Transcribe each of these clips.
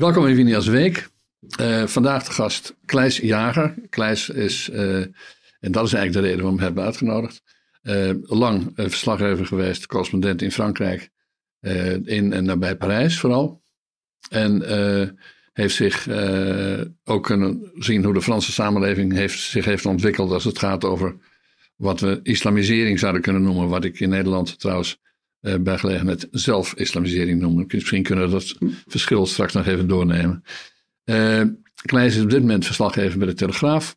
Welkom in Winias Week. Uh, vandaag de gast Kleis Jager. Kleis is, uh, en dat is eigenlijk de reden waarom we hem hebben uitgenodigd, uh, lang verslaggever geweest, correspondent in Frankrijk, in en nabij Parijs vooral. En heeft zich ook kunnen zien hoe de Franse samenleving heeft, zich heeft ontwikkeld als het gaat over wat we islamisering zouden kunnen noemen. Wat ik in Nederland trouwens uh, bij gelegenheid zelf-islamisering noemen. Misschien kunnen we dat verschil straks nog even doornemen. Uh, Kleijs is op dit moment verslaggever bij de Telegraaf.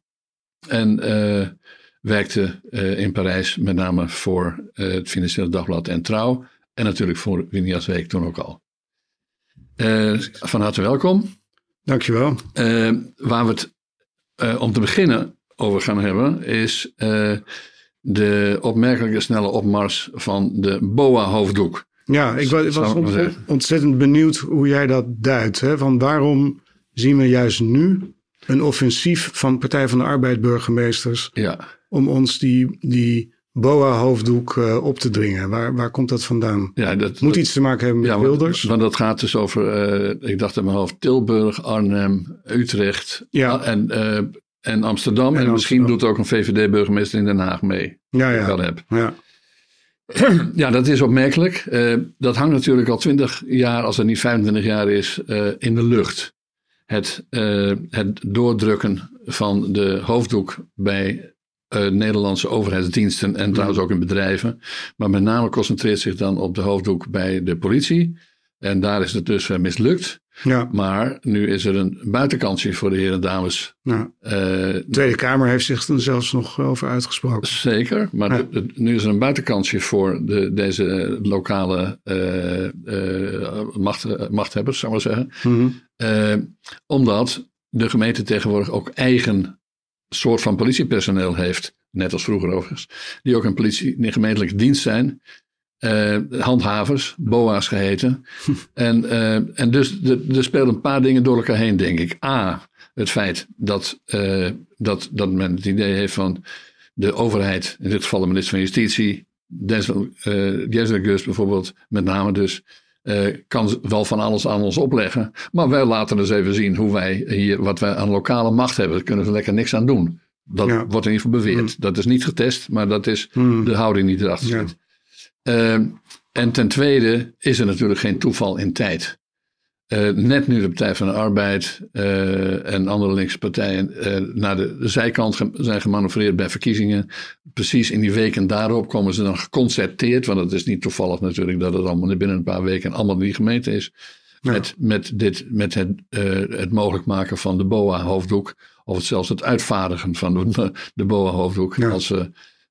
En uh, werkte in Parijs met name voor het Financiële Dagblad en Trouw. En natuurlijk voor Winias Week toen ook al. van harte welkom. Dankjewel. waar we het om te beginnen over gaan hebben is de opmerkelijke snelle opmars van de BOA-hoofddoek. Ja, ik was, was ontzettend benieuwd hoe jij dat duidt. Hè? Van waarom zien we juist nu een offensief van Partij van de Arbeid burgemeesters ja. om ons die, die BOA-hoofddoek uh, op te dringen? Waar, waar komt dat vandaan? Ja, dat moet iets te maken hebben met ja, Wilders. Want, dat gaat dus over, uh, ik dacht in mijn hoofd, Tilburg, Arnhem, Utrecht ja. en uh, en Amsterdam. En, misschien doet ook een VVD-burgemeester in Den Haag mee. Ja, ja. Wel heb. Ja. ja, dat is opmerkelijk. Uh, dat hangt natuurlijk al 20 jaar, als het niet 25 jaar is, uh, in de lucht. Het, uh, het doordrukken van de hoofddoek bij Nederlandse overheidsdiensten en trouwens ook in bedrijven. Maar met name concentreert zich dan op de hoofddoek bij de politie. En daar is het dus mislukt. Ja. Maar nu is er een buitenkansje voor de heren en dames. Ja. Uh, de Tweede Kamer heeft zich er zelfs nog over uitgesproken. Zeker, maar nu is er een buitenkansje voor de, deze lokale uh, uh, macht, machthebbers, zou ik maar zeggen. Mm omdat de gemeente tegenwoordig ook eigen soort van politiepersoneel heeft. Net als vroeger overigens. Die ook een politie, een gemeentelijke dienst zijn. Uh, handhavers, BOA's geheten. en, uh, en dus er spelen een paar dingen door elkaar heen, denk ik. A, het feit dat, uh, dat, dat men het idee heeft van de overheid, in dit geval de minister van Justitie, Gus bijvoorbeeld, met name dus, kan wel van alles aan ons opleggen. Maar wij laten eens even zien hoe wij hier, wat wij aan lokale macht hebben. Daar kunnen we lekker niks aan doen. Dat wordt in ieder geval beweerd. Mm. Dat is niet getest, maar dat is mm. de houding die erachter zit. Ja. Uh, en ten tweede is er natuurlijk geen toeval in tijd. Uh, net nu de Partij van de Arbeid uh, en andere linkse partijen uh, naar de zijkant zijn gemanoeuvreerd bij verkiezingen. Precies in die weken daarop komen ze dan geconcerteerd, want het is niet toevallig natuurlijk dat het allemaal binnen een paar weken allemaal in die gemeente is. Met, met, dit, met het, het mogelijk maken van de BOA-hoofddoek, of het zelfs het uitvaardigen van de, de BOA-hoofddoek. Ja. Als,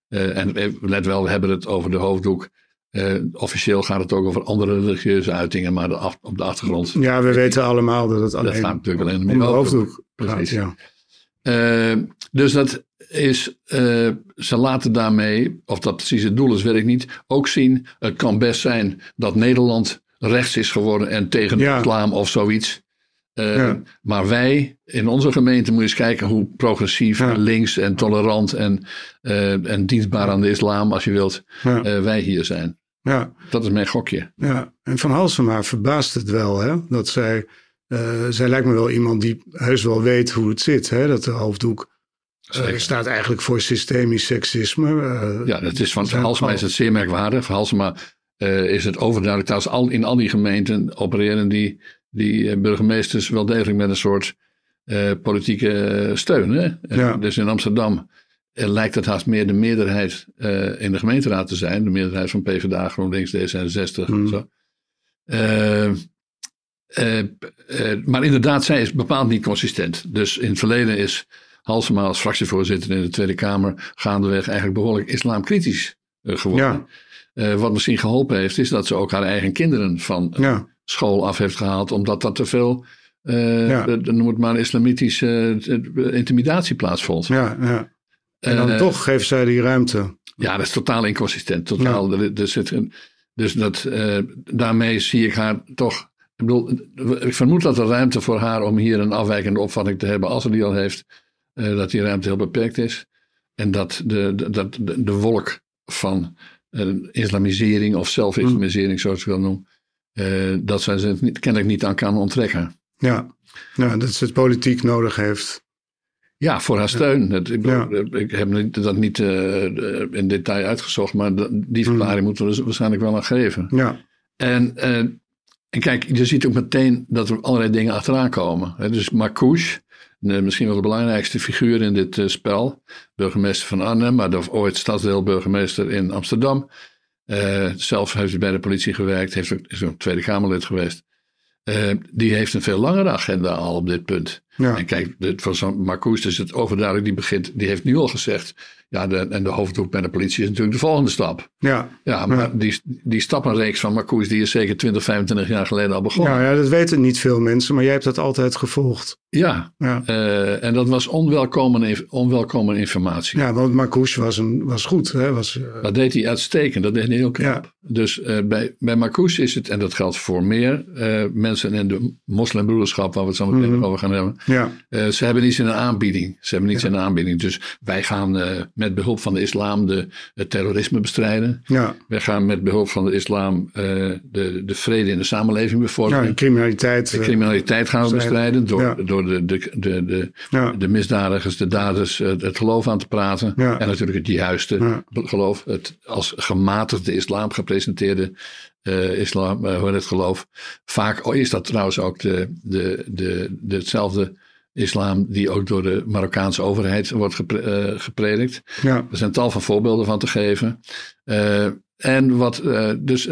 en let wel, we hebben het over de hoofddoek uh, officieel gaat het ook over andere religieuze uitingen, maar de op de achtergrond. Ja, we weten allemaal dat het alleen dat gaat natuurlijk alleen om de hoofddoek Precies. ja. Uh, dus dat is, uh, ze laten daarmee, of dat precies het doel is, weet ik niet, ook zien. Het kan best zijn dat Nederland rechts is geworden en tegen de islam of zoiets. Ja. Maar wij in onze gemeente moeten eens kijken hoe progressief, ja. links en tolerant en, en dienstbaar aan de islam, als je wilt, wij hier zijn. Ja. Dat is mijn gokje. Ja, en Van Halsema verbaast het wel, hè? Dat zij, uh, zij lijkt me wel iemand die heus wel weet hoe het zit, hè? Dat de hoofddoek uh, staat eigenlijk voor systemisch seksisme. Uh, ja, dat is van Halsema is het zeer merkwaardig. Van Halsema is het overduidelijk. Trouwens, al, in al die gemeenten opereren die, die burgemeesters wel degelijk met een soort politieke steun. Hè? Ja. Dus in Amsterdam lijkt het haast meer de meerderheid uh, in de gemeenteraad te zijn. De meerderheid van PvdA, GroenLinks, D66 mm. en zo. Uh, uh, maar inderdaad, zij is bepaald niet consistent. Dus in het verleden is Halsema als fractievoorzitter in de Tweede Kamer gaandeweg eigenlijk behoorlijk islamkritisch geworden. Ja. wat misschien geholpen heeft, is dat ze ook haar eigen kinderen van ja. school af heeft gehaald, omdat dat te veel, ja. noem het maar, islamitische intimidatie plaatsvond. Ja, ja. En dan uh, toch geeft zij die ruimte. Ja, dat is totaal inconsistent. Totaal. Ja. Zit een, dus dat, uh, daarmee zie ik haar toch. Ik, bedoel, ik vermoed dat er ruimte voor haar om hier een afwijkende opvatting te hebben, als ze die al heeft, uh, dat die ruimte heel beperkt is. En dat de, de, dat de, de wolk van islamisering of zelfislamisering, mm. zoals ik wil noemen, dat zij ze niet, kennelijk niet aan kan onttrekken. Ja, nou, dat ze het politiek nodig heeft. Ja, voor haar steun. Ik, ik, heb dat niet uh, in detail uitgezocht, maar die verklaring mm. moeten we dus waarschijnlijk wel aan geven. Ja. En, uh, en kijk, je ziet ook meteen dat er allerlei dingen achteraan komen. Hè? Dus Marcouche, misschien wel de belangrijkste figuur in dit uh, spel, burgemeester van Arnhem, maar de, ooit stadsdeelburgemeester in Amsterdam. zelf heeft hij bij de politie gewerkt, heeft ook, is ook Tweede Kamerlid geweest. die heeft een veel langere agenda al op dit punt. Ja. En kijk, voor zo'n is het overduidelijk, die begint, die heeft nu al gezegd, ja, de, en de hoofddoek bij de politie is natuurlijk de volgende stap. Ja. Ja, maar Die, die stappenreeks van Marcouch, die is zeker 20, 25 jaar geleden al begonnen. Ja, ja, dat weten niet veel mensen, maar jij hebt dat altijd gevolgd. Ja, ja. Uh, en dat was onwelkome, onwelkome informatie. Ja, want Marcouch was, een, was goed. Hè? Was, uh... Dat deed hij uitstekend, dat deed hij heel knap. Ja. Dus uh, bij, bij Marcouch is het, en dat geldt voor meer mensen in de moslimbroederschap, waar we het zo meteen mm -hmm. over gaan hebben. Ja. ze hebben niets in een aanbieding. Ze hebben niets in een aanbieding. Dus wij gaan met behulp van de islam de, het terrorisme bestrijden. Ja. Wij gaan met behulp van de islam de, de vrede in de samenleving bevorderen. Ja, de criminaliteit. De criminaliteit gaan we bestrijden door, door de, de, de, de, de misdadigers, de daders, het, geloof aan te praten. En natuurlijk het juiste geloof, het als gematigde islam gepresenteerde uh, islam, uh, het geloof. Vaak is dat trouwens ook de, de, de, de, hetzelfde islam die ook door de Marokkaanse overheid wordt gepre, uh, gepredikt. Ja. Er zijn tal van voorbeelden van te geven. en wat, dus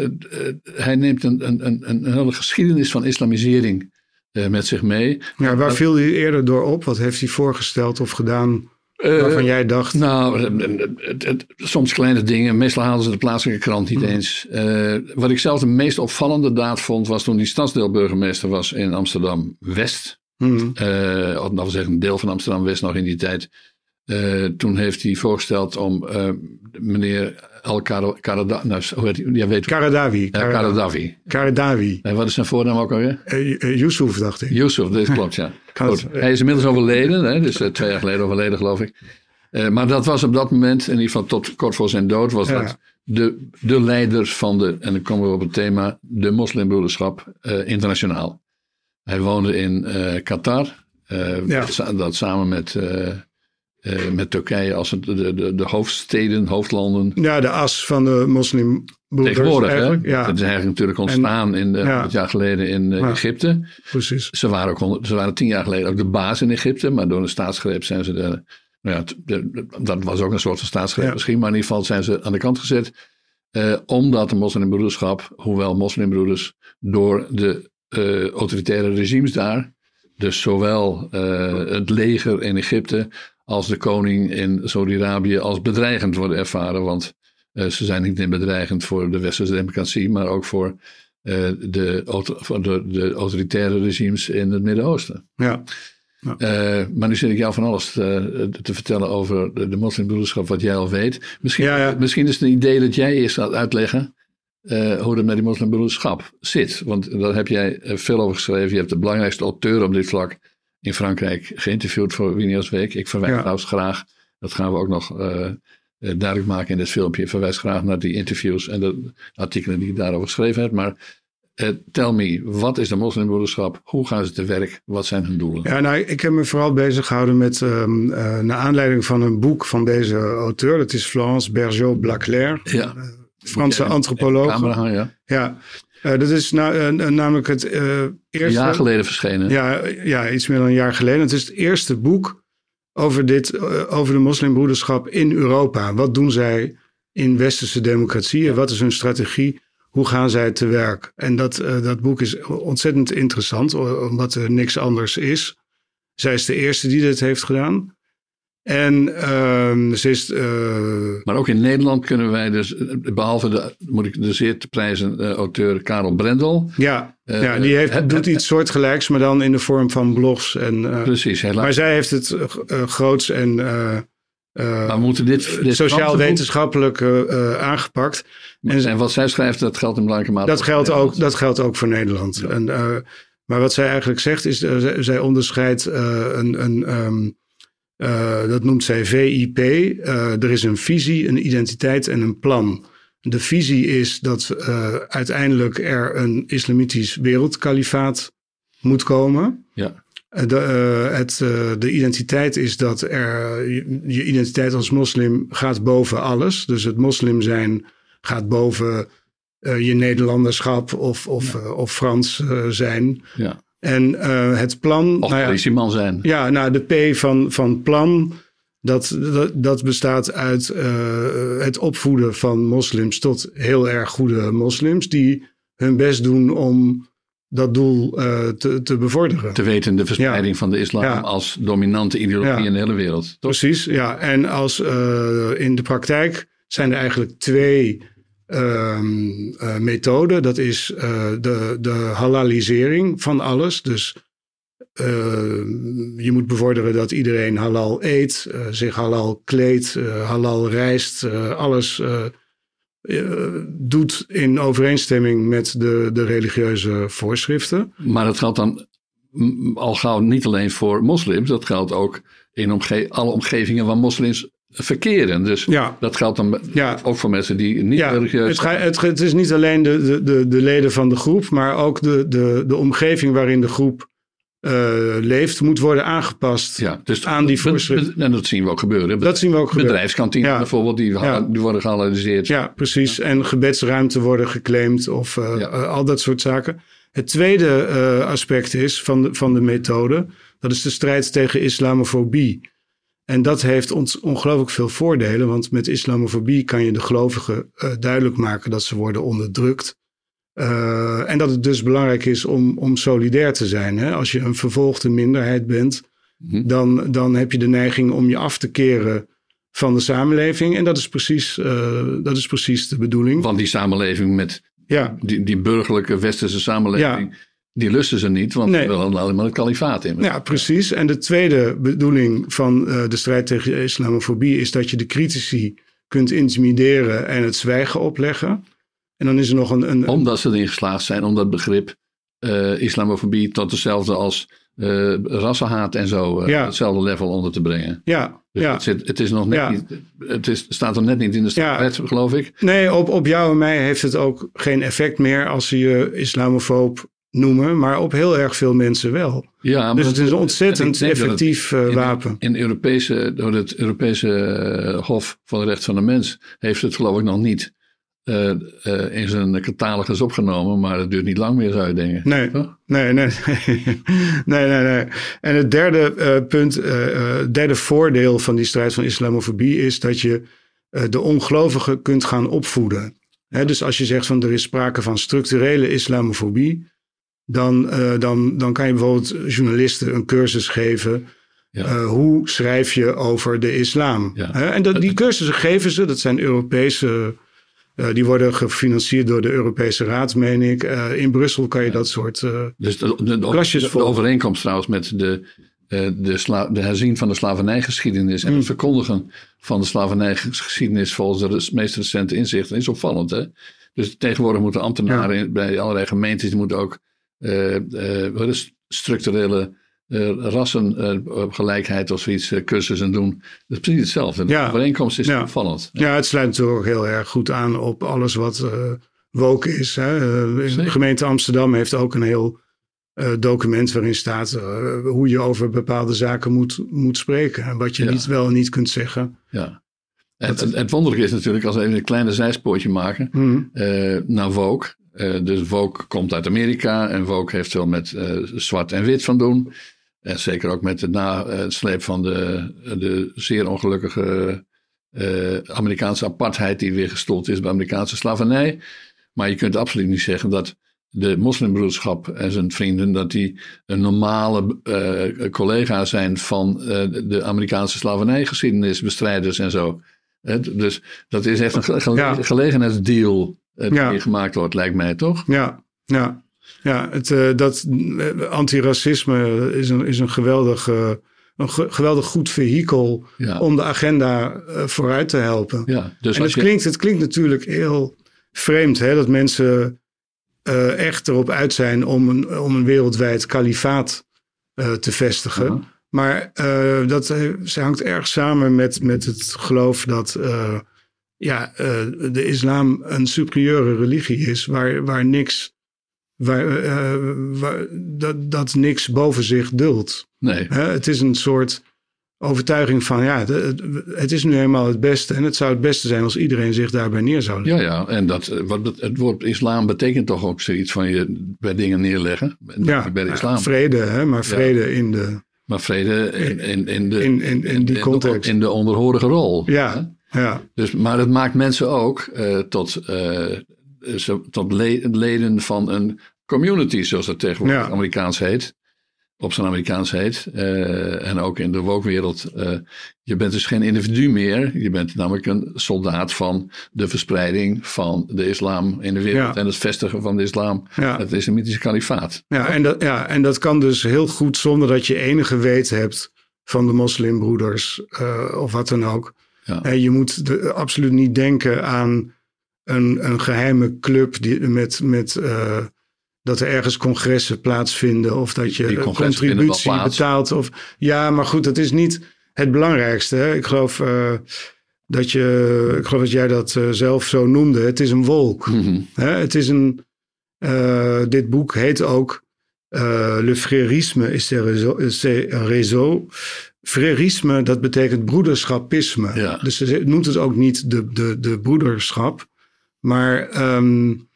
hij neemt een, een, een, een hele geschiedenis van islamisering met zich mee. Ja, waar viel hij eerder door op? Wat heeft hij voorgesteld of gedaan waarvan jij dacht? Nou, het, het, soms kleine dingen. Meestal haalden ze de plaatselijke krant niet mm. eens. Uh, wat ik zelf de meest opvallende daad vond, was toen hij stadsdeelburgemeester was in Amsterdam-West. Mm. Of nou zeggen, een deel van Amsterdam-West nog in die tijd. Uh, toen heeft hij voorgesteld om meneer Al Karadawi. Nou, hoe heet hij? Ja, weet Karadawi. Ja, Karadawi. Karadawi. En wat is zijn voornaam ook alweer? Uh, Yusuf, dacht ik. Yusuf, dat klopt, ja. Goed. Hij is inmiddels overleden, hè, dus twee jaar geleden overleden, geloof ik. Maar dat was op dat moment, in ieder geval tot kort voor zijn dood, was ja. dat de, de leider van de, en dan komen we op het thema, de moslimbroederschap internationaal. Hij woonde in Qatar, ja. dat samen met uh, met Turkije als het, de, de, de hoofdsteden, hoofdlanden. Ja, de as van de moslim. Tegenwoordig, hè? Ja. Dat is eigenlijk natuurlijk ontstaan en, in de, ja. jaar geleden in ja. Egypte. Precies. Ze waren, ook, ze waren tien jaar geleden ook de baas in Egypte, maar door een staatsgreep zijn ze de, nou ja, de, dat was ook een soort van staatsgreep misschien, maar in ieder geval zijn ze aan de kant gezet. Omdat de moslimbroederschap, hoewel moslimbroeders door de uh, autoritaire regimes daar, dus zowel het leger in Egypte als de koning in Saudi-Arabië als bedreigend worden ervaren. Want uh, ze zijn niet alleen bedreigend voor de westerse democratie, maar ook voor, de, voor de, de, autoritaire regimes in het Midden-Oosten. Ja. ja. Uh, maar nu zit ik jou van alles te, te vertellen over de, de moslimbroederschap, wat jij al weet. Misschien, ja, ja. misschien is het een idee dat jij eerst gaat uitleggen hoe het met die moslimbroederschap zit. Want daar heb jij veel over geschreven. Je hebt de belangrijkste auteur op dit vlak in Frankrijk geïnterviewd voor Winios Week. Ik verwijs ja. trouwens graag, dat gaan we ook nog uh, duidelijk maken in dit filmpje. Ik verwijs graag naar die interviews en de artikelen die ik daarover geschreven heb. Maar uh, tell me, wat is de moslimbroederschap? Hoe gaan ze te werk? Wat zijn hun doelen? Ja, nou, ik heb me vooral bezig gehouden met, um, uh, naar aanleiding van een boek van deze auteur. Dat is Florence Bergeau-Blaclair. Ja. Franse antropoloog. Camera, ja. ja. Uh, dat is na, uh, namelijk het uh, eerste... Een jaar geleden verschenen. Ja, ja, iets meer dan een jaar geleden. Het is het eerste boek over, dit, over de moslimbroederschap in Europa. Wat doen zij in westerse democratieën? Wat is hun strategie? Hoe gaan zij te werk? En dat, dat boek is ontzettend interessant, omdat er niks anders is. Zij is de eerste die dit heeft gedaan. En uh, ze is. Uh... Maar ook in Nederland kunnen wij dus, behalve de, moet ik de zeer te prijzen uh, auteur Karel Brendel. Ja, uh, ja die heeft, doet iets soortgelijks, maar dan in de vorm van blogs. En, precies, helaas. Maar zij heeft het groots en. maar moeten dit, dit sociaal-wetenschappelijk aangepakt. En, en, wat zij schrijft, dat geldt in belangrijke mate. Dat geldt ook, dat geldt ook voor Nederland. Ja. En, maar wat zij eigenlijk zegt, is zij onderscheidt een. een um, uh, dat noemt zij VIP. Uh, er is een visie, een identiteit en een plan. De visie is dat uh, uiteindelijk er een islamitisch wereldkalifaat moet komen. Ja. De, het, de identiteit is dat er, je identiteit als moslim gaat boven alles. Dus het moslim zijn gaat boven je Nederlanderschap of, of, of Frans zijn. Ja. En het plan. Of nou ja, politieman zijn. Ja, nou, de P van, van plan dat, dat, dat bestaat uit uh, het opvoeden van moslims tot heel erg goede moslims die hun best doen om dat doel uh, te, te bevorderen. Te weten de verspreiding ja. van de islam Ja. als dominante ideologie Ja. in de hele wereld. Toch? Precies, ja. En als in de praktijk zijn er eigenlijk twee ehm, uh, methoden. Dat is uh, de, de halalisering van alles. Dus uh, je moet bevorderen dat iedereen halal eet, uh, zich halal kleedt, halal reist, alles doet in overeenstemming met de, de religieuze voorschriften. Maar dat geldt dan al gauw niet alleen voor moslims, dat geldt ook in omge alle omgevingen waar moslims verkeren. Dus ja. dat geldt dan ja. ook voor mensen die niet ja, religieus het, ga, het, het, is niet alleen de, de, de, de leden van de groep, maar ook de, de, de omgeving waarin de groep uh, leeft, moet worden aangepast ja, dus aan die voorschriften. En dat zien we ook gebeuren. Dat zien we ook gebeuren. Bedrijfskantines ja. bijvoorbeeld, die, ja. die worden geanalyseerd. Ja, precies. En gebedsruimte worden geclaimd of uh, ja. uh, al dat soort zaken. Het tweede aspect is van de, van de methode, dat is de strijd tegen islamofobie. En dat heeft ons ongelooflijk veel voordelen, want met islamofobie kan je de gelovigen uh, duidelijk maken dat ze worden onderdrukt. Uh, en dat het dus belangrijk is om, om solidair te zijn. Hè? Als je een vervolgde minderheid bent, mm-hmm. dan, dan heb je de neiging om je af te keren van de samenleving. En dat is precies, uh, dat is precies de bedoeling. Want die samenleving met ja. die, die burgerlijke westerse samenleving. Ja. Die lusten ze niet, want nee. ze willen alleen maar het kalifaat in. Ja, precies. En de tweede bedoeling van uh, de strijd tegen islamofobie is dat je de critici kunt intimideren en het zwijgen opleggen. En dan is er nog een. een Omdat ze erin geslaagd zijn om dat begrip uh, islamofobie tot hetzelfde als uh, rassenhaat en zo, ja. hetzelfde level onder te brengen. Ja. Dus ja. het, zit, het is nog net ja. niet. Het is, staat er net niet in de wet, ja. geloof ik. Nee, op, op jou en mij heeft het ook geen effect meer als ze je islamofoob noemen, maar op heel erg veel mensen wel. Ja, dus het is een ontzettend effectief het, in, wapen. In Europese, door het Europese uh, Hof van de Recht van de Mens heeft het geloof ik nog niet uh, uh, in zijn catalogus opgenomen, maar dat duurt niet lang meer, zou je denken. Nee, Toch? nee, nee, nee, nee, nee. En het derde uh, punt, het derde voordeel van die strijd van islamofobie is dat je de ongelovigen kunt gaan opvoeden. He, dus als je zegt van er is sprake van structurele islamofobie, dan, dan, dan kan je bijvoorbeeld journalisten een cursus geven. Ja. Uh, hoe schrijf je over de islam? Ja. Uh, en dat, die cursussen geven ze, dat zijn Europese. Die worden gefinancierd door de Europese Raad, meen ik. in Brussel kan je ja. dat soort dus de, de, overeenkomst trouwens met de, de, sla, de herzien van de slavernijgeschiedenis... en het verkondigen van de slavernijgeschiedenis... volgens de meest recente inzichten is opvallend. Hè? Dus tegenwoordig moeten ambtenaren ja. bij allerlei gemeentes... die moeten ook structurele uh, rassengelijkheid of zoiets, cursussen doen. Dat is precies hetzelfde. De ja. overeenkomst is ja. opvallend. Ja. het sluit natuurlijk ook heel erg goed aan op alles wat woke is. Hè. de gemeente Amsterdam heeft ook een heel uh, document waarin staat hoe je over bepaalde zaken moet, moet spreken. En wat je ja. niet wel en niet kunt zeggen. Ja. En, het, het wonderlijke is natuurlijk, als we even een kleine zijspoortje maken, mm. naar woke. Uh, dus Vogue komt uit Amerika en Vogue heeft veel met uh, zwart en wit van doen. En zeker ook met de nasleep van de, de zeer ongelukkige uh, Amerikaanse apartheid die weer gestold is bij Amerikaanse slavernij. Maar je kunt absoluut niet zeggen dat de moslimbroederschap en zijn vrienden, dat die een normale collega zijn van de Amerikaanse slavernijgeschiedenisbestrijders en zo. dus dat is echt een gele ja. gelegenheidsdeal ja. gemaakt wordt, lijkt mij toch? Ja, ja. ja het, uh, dat uh, antiracisme is een, is een geweldig, uh, een ge geweldig goed vehikel ja. om de agenda vooruit te helpen. Ja, dus en het, je... klinkt, het klinkt natuurlijk heel vreemd hè, dat mensen echt erop uit zijn om een, om een wereldwijd kalifaat te vestigen. -huh. Maar dat hangt erg samen met, met het geloof dat ja, uh, de islam een superieure religie is, waar, waar niks waar, waar, dat, dat niks boven zich duldt. Nee. het is een soort overtuiging van ja, het, is nu eenmaal het beste. En het zou het beste zijn als iedereen zich daarbij neer zou leggen. Ja, ja. En dat, wat, het woord islam betekent toch ook zoiets van je bij dingen neerleggen. Ja, bij de islam. vrede, hè, maar vrede in de... Maar vrede in, in, in, de, in, in, in die context. In de onderhorige rol. Ja, ja. Dus, maar het maakt mensen ook uh, tot, uh, tot leden van een community, zoals dat tegenwoordig ja. Amerikaans heet op zijn Amerikaans heet. Uh, en ook in de wokwereld. Uh, je bent dus geen individu meer. Je bent namelijk een soldaat van de verspreiding van de islam in de wereld. En het vestigen van de islam. Ja. Het islamitische kalifaat. Ja en, dat, ja, en dat kan dus heel goed zonder dat je enige weet hebt van de moslimbroeders of wat dan ook. Ja. je moet de, absoluut niet denken aan een, een geheime club die, met, met dat er ergens congressen plaatsvinden of dat je contributie betaalt. Of, ja, maar goed, dat is niet het belangrijkste. Hè? Ik geloof uh, dat je, ik geloof dat jij dat zelf zo noemde. Het is een wolk. Mm Hè? Het is een, uh, dit boek heet ook Le Frérisme is de réseau. Frérisme, dat betekent broederschapisme. Ja. Dus ze noemt het ook niet de, de, de broederschap, maar um,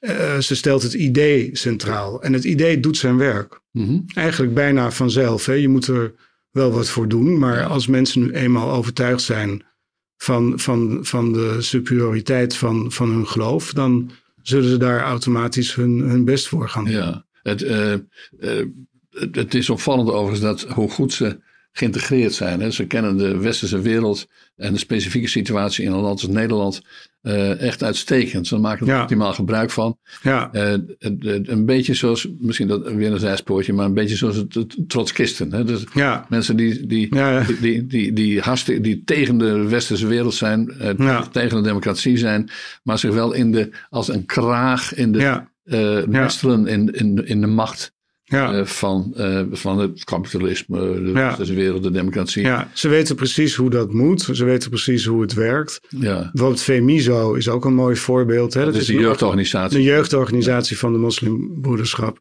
uh, ze stelt het idee centraal. En het idee doet zijn werk. Mm Eigenlijk bijna vanzelf. Hè? Je moet er wel wat voor doen. Maar als mensen nu eenmaal overtuigd zijn van, van, van de superioriteit van, van hun geloof, dan zullen ze daar automatisch hun, hun best voor gaan doen. Ja, het, uh, uh, het, het, is opvallend overigens dat hoe goed ze geïntegreerd zijn. Hè. Ze kennen de westerse wereld en de specifieke situatie in een land als Nederland uh, echt uitstekend. Ze maken er optimaal gebruik van. Ja. Uh, een beetje zoals, misschien dat weer een zijspoortje, maar een beetje zoals het, het trotskisten. Hè? Dus ja. mensen die, die, die, die, die, die, die tegen de westerse wereld zijn, uh, tegen de democratie zijn, maar zich wel in de, als een kraag in de, ja. nestelen in, in, in de macht ja. Uh, van, uh, van het kapitalisme, de ja. wereld, de democratie. Ja, ze weten precies hoe dat moet. Ze weten precies hoe het werkt. Ja. Bijvoorbeeld FEMISO is ook een mooi voorbeeld. Hè? Dat, is de jeugdorganisatie. De jeugdorganisatie van de moslimbroederschap.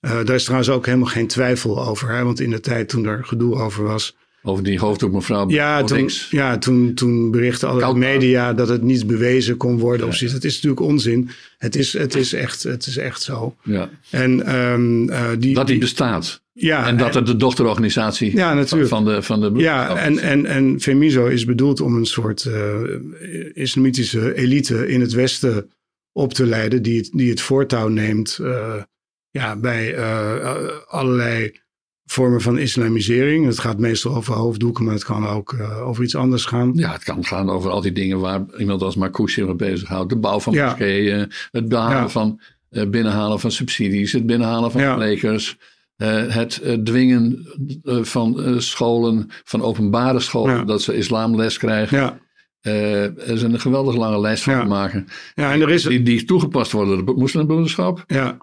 Uh, daar is trouwens ook helemaal geen twijfel over. Hè? Want in de tijd toen er gedoe over was, over die hoofddoek mevrouw ja, toen, ja, toen, toen berichten alle media dat het niet bewezen kon worden. Ja. Of zoiets. Het is natuurlijk onzin. Het is, het is, echt, het is echt zo. Ja. En, um, uh, die, dat die bestaat. Ja, en dat het de dochterorganisatie ja, natuurlijk. van de, van de Ja, en, en, en Femiso is bedoeld om een soort uh, islamitische elite in het Westen op te leiden. Die het, die het voortouw neemt uh, ja, bij allerlei vormen van islamisering. Het gaat meestal over hoofddoeken, maar het kan ook uh, over iets anders gaan. Ja, het kan gaan over al die dingen waar iemand als Marcouch zich mee bezighoudt. De bouw van ja. moskeeën, het behalen ja. van, uh, binnenhalen van subsidies, het binnenhalen van ja. Uh, het dwingen van scholen, van openbare scholen, dat ze islamles krijgen. Ja. er is een geweldig lange lijst van te maken. Ja, en er is... die, die toegepast worden door de moslimbroederschap. Ja.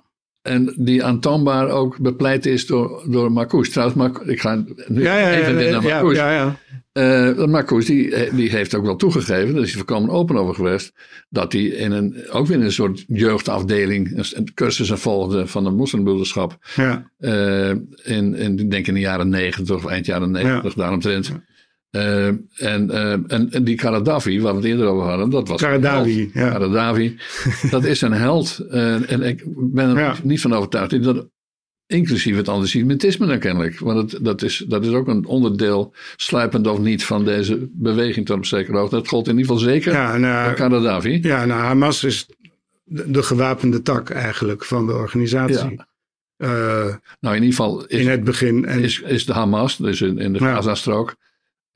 En die aantoonbaar ook bepleit is door, door Marcouch. Trouwens, ik ga nu ja, ja, even naar Marcouch. Ja, ja, uh, Marcouch die, die heeft ook wel toegegeven, daar is hij voorkomen open over geweest, dat hij in een, ook weer in een soort jeugdafdeling een cursussen volgde van de moslimbroederschap. Ja. Uh, in, in, denk in de jaren negentig of eind jaren negentig, daaromtrent. Uh, en, uh, en, en, die Karadavi, waar we het eerder over hadden, dat was. Karadavi, ja. Karadavi, dat is een held. Uh, en ik ben er ja. niet van overtuigd dat, inclusief het antisemitisme dan kennelijk. Want het, dat, is, dat is ook een onderdeel, sluipend of niet, van deze beweging tot op zekere hoogte. Dat gold in ieder geval zeker ja, nou, Karadavi. Ja, nou, Hamas is de, de, gewapende tak eigenlijk van de organisatie. Ja. nou, in ieder geval is, in het begin en, is, is de Hamas, dus in, in de Gazastrook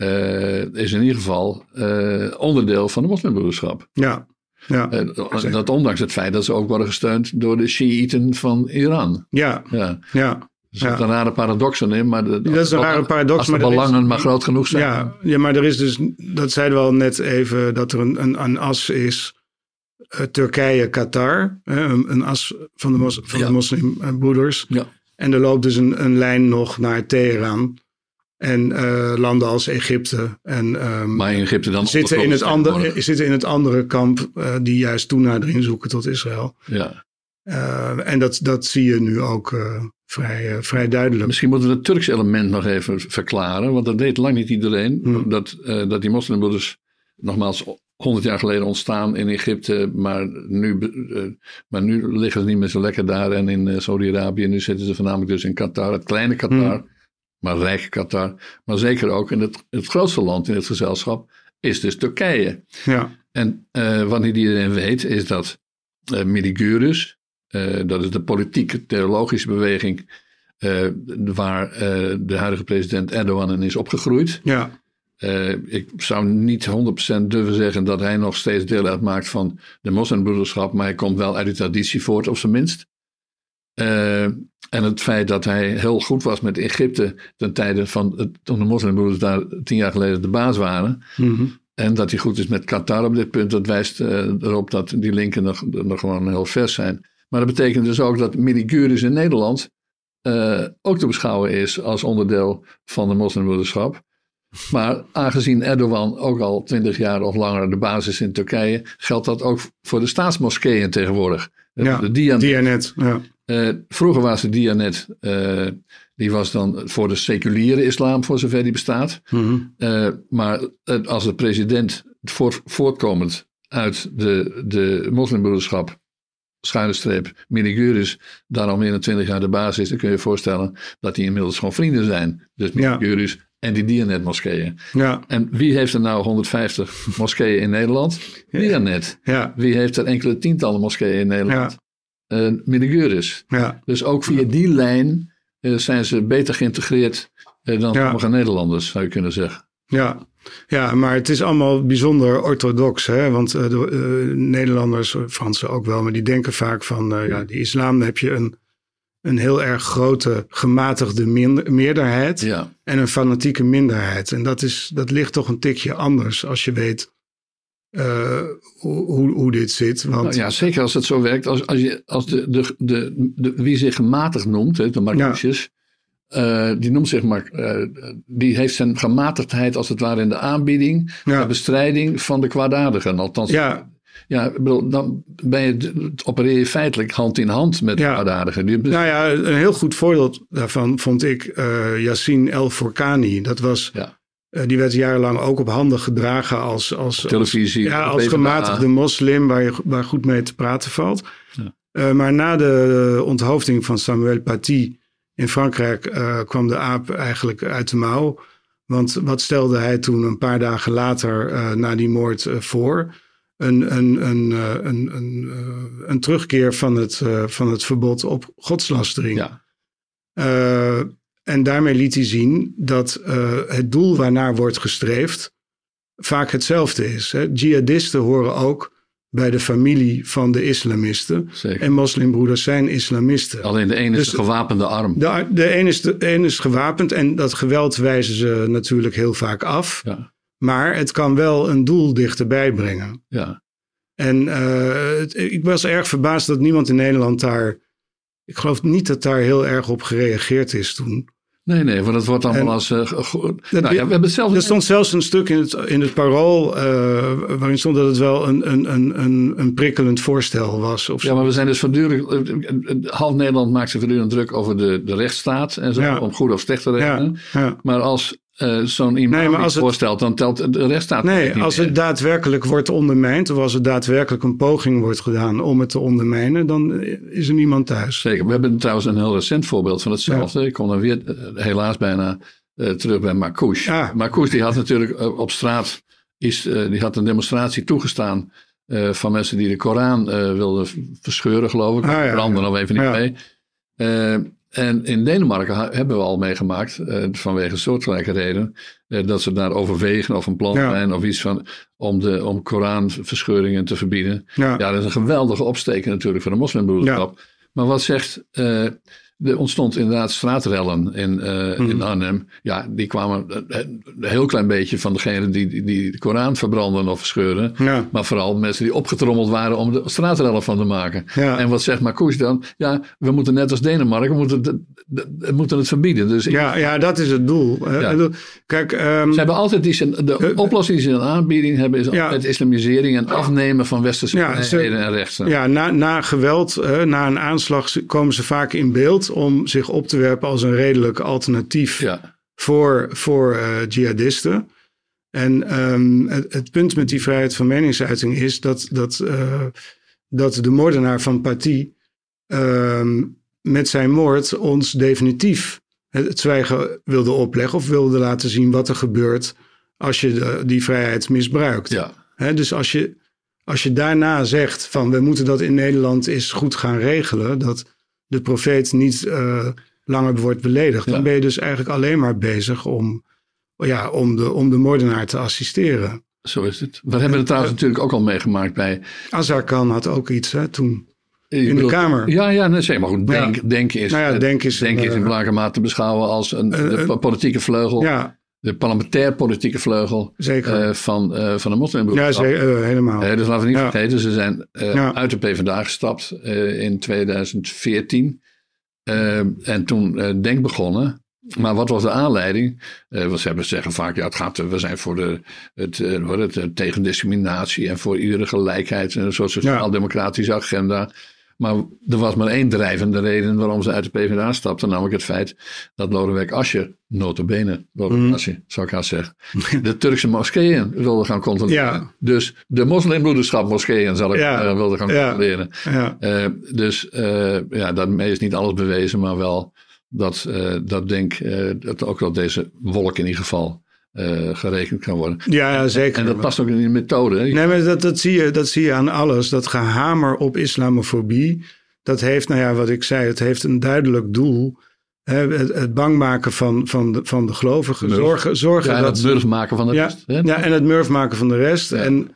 uh, is in ieder geval uh, onderdeel van de moslimbroederschap. Ja. Ja, uh, dat ondanks het feit dat ze ook worden gesteund door de Shiiten van Iran. Ja, ja. ja. Er zit ja. een rare paradox in, maar de, dat is een rare paradox. Als de maar belangen is, maar groot genoeg zijn. Ja, ja, maar er is dus, dat zeiden we al net even, dat er een, een, een as is. Uh, Turkije, Qatar, een, een, as van de, mos, van ja. de moslimbroeders. Ja. En er loopt dus een, een lijn nog naar Teheran. En uh, landen als Egypte. En, um, maar in Egypte dan zitten in, het andere, zitten in het andere kamp, uh, die juist toenadering zoeken tot Israël. Ja. en dat, dat zie je nu ook vrij, vrij duidelijk. Misschien moeten we het Turks element nog even verklaren, want dat weet lang niet iedereen. Hmm. Dat, dat die moslimbroeders, nogmaals, 100 jaar geleden ontstaan in Egypte, maar nu, maar nu liggen ze niet meer zo lekker daar en in Saudi-Arabië. Nu zitten ze voornamelijk dus in Qatar, het kleine Qatar. Hmm maar rijke Qatar, maar zeker ook in het, het grootste land in het gezelschap, is dus Turkije. Ja. En uh, wat niet iedereen weet, is dat uh, Miligurus, uh, dat is de politieke theologische beweging waar de huidige president Erdogan in is opgegroeid. Ja. ik zou niet 100% durven zeggen dat hij nog steeds deel uitmaakt van de moslimbroederschap, maar hij komt wel uit die traditie voort, op zijn minst. En het feit dat hij heel goed was met Egypte ten tijde van toen de moslimbroeders daar tien jaar geleden de baas waren. Mhm. En dat hij goed is met Qatar op dit punt, dat wijst uh, erop dat die linken nog, nog gewoon heel vers zijn. Maar dat betekent dus ook dat Miligurus in Nederland uh, ook te beschouwen is als onderdeel van de moslimbroederschap. Maar aangezien Erdogan ook al twintig jaar of langer de basis is in Turkije, geldt dat ook voor de staatsmoskeeën tegenwoordig. Ja, de Dianet. ja. Uh, vroeger was de Dianet, uh, die was dan voor de seculiere islam, voor zover die bestaat. Mm uh, maar als de president voort, voortkomend uit de, de moslimbroederschap, schuine streep, Miniguris, daar al meer dan twintig jaar de baas is, dan kun je je voorstellen dat die inmiddels gewoon vrienden zijn. Dus Miniguris ja. en die Dianet-moskeeën. Ja. En wie heeft er nou 150 moskeeën in Nederland? Dianet. Ja. Wie heeft er enkele tientallen moskeeën in Nederland? Uh, is. Ja. Dus ook via die lijn uh, zijn ze beter geïntegreerd uh, dan ja. sommige Nederlanders, zou je kunnen zeggen. Ja. ja, maar het is allemaal bijzonder orthodox. Hè? Want de, Nederlanders, Fransen ook wel, maar die denken vaak van ja, die islam, heb je een, een heel erg grote gematigde minder, meerderheid ja. en een fanatieke minderheid. En dat, is, dat ligt toch een tikje anders als je weet uh, hoe, hoe dit zit. Want... Nou ja, zeker als het zo werkt. Als, als, je, als de, de, de, de wie zich gematigd noemt, hè, de Marcusjes, ja. uh, die noemt zich maar, uh, die heeft zijn gematigdheid als het ware in de aanbieding, ja. de bestrijding van de kwaadaardigen. Althans, ja. Ja, bedoel, dan ben je, opereer je feitelijk hand in hand met ja. kwaadaardigen. Nou ja, een heel goed voorbeeld daarvan vond ik Yassine El Forkani. Dat was ja. Uh, die werd jarenlang ook op handen gedragen als, als, televisie. Als, ja, als gematigde moslim waar, je, waar goed mee te praten valt. Ja. Uh, maar na de onthoofding van Samuel Paty in Frankrijk uh, kwam de aap eigenlijk uit de mouw. Want wat stelde hij toen een paar dagen later na die moord voor? Een, een, een, een, een, een, terugkeer van het, van het verbod op godslastering. Ja. En daarmee liet hij zien dat uh, het doel waarnaar wordt gestreefd vaak hetzelfde is. Hè. Jihadisten horen ook bij de familie van de islamisten. Zeker. En moslimbroeders zijn islamisten. Alleen de ene is dus, de gewapende arm. De, de een is, de, een is gewapend en dat geweld wijzen ze natuurlijk heel vaak af. Ja. Maar het kan wel een doel dichterbij brengen. Ja. En uh, het, ik was erg verbaasd dat niemand in Nederland daar ik geloof niet dat daar heel erg op gereageerd is toen. Nee, nee, want het wordt allemaal en, als. Uh, nou, ja, we hebben zelf... Er stond zelfs een stuk in het, in het parool. Uh, waarin stond dat het wel een, een, een, een prikkelend voorstel was. Of ja, maar we zijn dus voortdurend. Half Nederland maakt zich voortdurend druk over de, de rechtsstaat. En zo, ja. om goed of slecht te rekenen. Ja, ja. Maar als uh, zo'n iemand nee, het voorstelt, dan telt de rechtsstaat. Nee, als het daadwerkelijk wordt ondermijnd, of als er daadwerkelijk een poging wordt gedaan om het te ondermijnen, dan is er niemand thuis. Zeker. We hebben trouwens een heel recent voorbeeld van hetzelfde. Ja. Ik kom dan weer helaas bijna uh, terug bij Marcouche. Ja. Marcouche die had natuurlijk op straat is, die had een demonstratie toegestaan van mensen die de Koran wilden verscheuren, geloof ik. Ah, ja, branden nog even niet mee. En in Denemarken hebben we al meegemaakt, uh, vanwege soortgelijke reden, uh, dat ze daar overwegen of een plan ja. zijn of iets van om, de, om Koranverscheuringen te verbieden. Ja. ja, dat is een geweldige opsteken natuurlijk voor de moslimbroederschap. Ja. Maar wat zegt uh, er ontstond inderdaad straatrellen in, uh, in mhm. Arnhem. Ja, die kwamen een heel klein beetje van degene die, die, die de Koran verbranden of verscheuren. Ja. Maar vooral mensen die opgetrommeld waren om de straatrellen van te maken. Ja. En wat zegt Marcouch dan? Ja, we moeten net als Denemarken, we moeten, we moeten het verbieden. Dus ja, ja, dat is het doel. Ja. Kijk, um, ze hebben altijd die, de oplossing die ze in aanbieding hebben, is altijd islamisering en afnemen van westerse vrijheden en rechten. Ja, na, na geweld, na een aanslag komen ze vaak in beeld om zich op te werpen als een redelijk alternatief ja. voor, voor uh, jihadisten. En um, het, het, punt met die vrijheid van meningsuiting is dat, dat, uh, dat de moordenaar van Paty uh, met zijn moord ons definitief het, zwijgen wilde opleggen of wilde laten zien wat er gebeurt als je de, die vrijheid misbruikt. Ja. dus als je, als je daarna zegt van we moeten dat in Nederland eens goed gaan regelen, dat de profeet niet uh, langer wordt beledigd. Dan ben je dus eigenlijk alleen maar bezig om, ja, om, de, om de moordenaar te assisteren. Zo is het. We hebben het trouwens natuurlijk ook al meegemaakt bij... Azar Khan had ook iets hè, toen. In de Kamer. Ja, ja, nee, zeg maar goed. Denk, denk is, nou ja, denk is, denk is in eh, belangrijke mate te beschouwen als een, de politieke vleugel. Ja, de parlementair politieke vleugel uh, van, uh, van de moslimbroederschap. Ja, uh, helemaal. dus laten we niet vergeten, ze zijn uit de PvdA gestapt in 2014. en toen Denk begonnen. Maar wat was de aanleiding? want ze hebben zeggen vaak, ja, het gaat, we zijn voor de, het, het, tegen discriminatie en voor iedere gelijkheid en een soort sociaal-democratische agenda. Maar er was maar één drijvende reden waarom ze uit de PvdA stapten. Namelijk het feit dat Lodewijk Asscher, notabene, Lodewijk mm. Asscher zou ik haast zeggen, de Turkse moskeeën wilde gaan controleren. Ja. Dus de moslimbroederschap moskeeën zal ik ja. uh, wilde gaan controleren. Ja. Uh, dus uh, ja, daarmee is niet alles bewezen, maar wel dat, dat denk dat ook wel deze wolk in ieder geval uh, gerekend kan worden. Ja, ja, zeker. En dat past ook in de methode. Hè? Nee, maar dat, dat, zie je, dat zie je aan alles. Dat gehamer op islamofobie, dat heeft, nou ja, wat ik zei, het heeft een duidelijk doel. Hè, het, het, bang maken van, van, de, van de gelovigen. Zorgen, zorgen ja, dat, het murf maken van de ja, rest. Hè? Ja, en het murf maken van de rest. En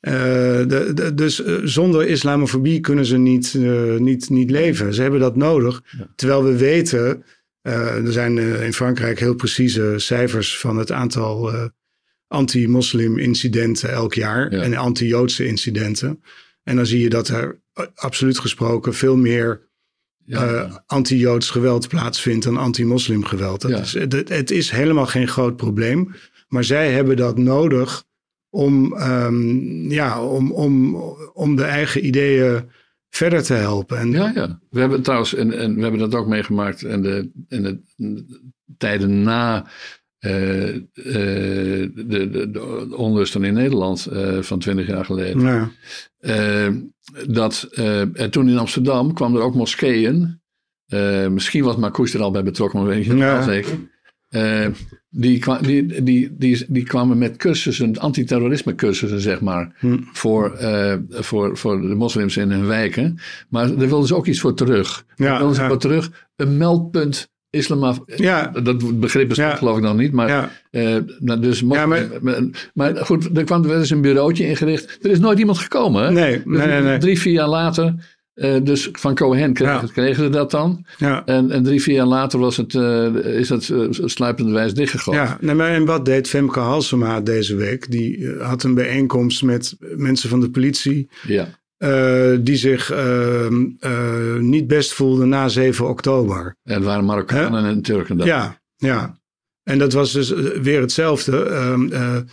uh, de, de, dus uh, zonder islamofobie kunnen ze niet, niet, niet leven. Ze hebben dat nodig. Terwijl we weten er zijn uh, in Frankrijk heel precieze cijfers van het aantal uh, anti-moslim incidenten elk jaar en anti-Joodse incidenten. En dan zie je dat er absoluut gesproken veel meer ja. anti-Joods geweld plaatsvindt dan anti-moslim geweld. Dat is, het, het, is helemaal geen groot probleem, maar zij hebben dat nodig om, um, ja, om, om, om de eigen ideeën verder te helpen. En, ja, ja. We hebben trouwens, en, en we hebben dat ook meegemaakt in de, in de, tijden na uh, uh, de, de, de, onlusten in Nederland uh, van twintig jaar geleden. Ja. dat, en toen in Amsterdam kwam er ook moskeeën. misschien was Marcouch er al bij betrokken, maar weet niet ja. zeker. Die, die, die, die, die kwamen met cursussen, antiterrorisme cursussen, zeg maar, hm. voor, uh, voor, voor de moslims in hun wijken. Maar daar wilden ze ook iets voor terug. Ja, wilden ze ja. voor terug een meldpunt islam. Ja. Dat begrip is ja. geloof ik nog niet. Maar, ja. Uh, nou, dus ja, maar, maar, goed, er kwam er eens een bureautje ingericht. Er is nooit iemand gekomen. Hè? Nee, nee, nee, nee. Drie, vier jaar later uh, dus van Cohen kregen, kregen, ze dat dan. Ja. En, en, drie, vier jaar later was het, uh, is dat uh, sluipende wijs dichtgegooid. Ja, nee, maar en wat deed Femke Halsema deze week? Die had een bijeenkomst met mensen van de politie. Ja. die zich ehm, niet best voelden na 7 oktober. En het waren Marokkanen en Turken. Dat. Ja, ja. En dat was dus weer hetzelfde.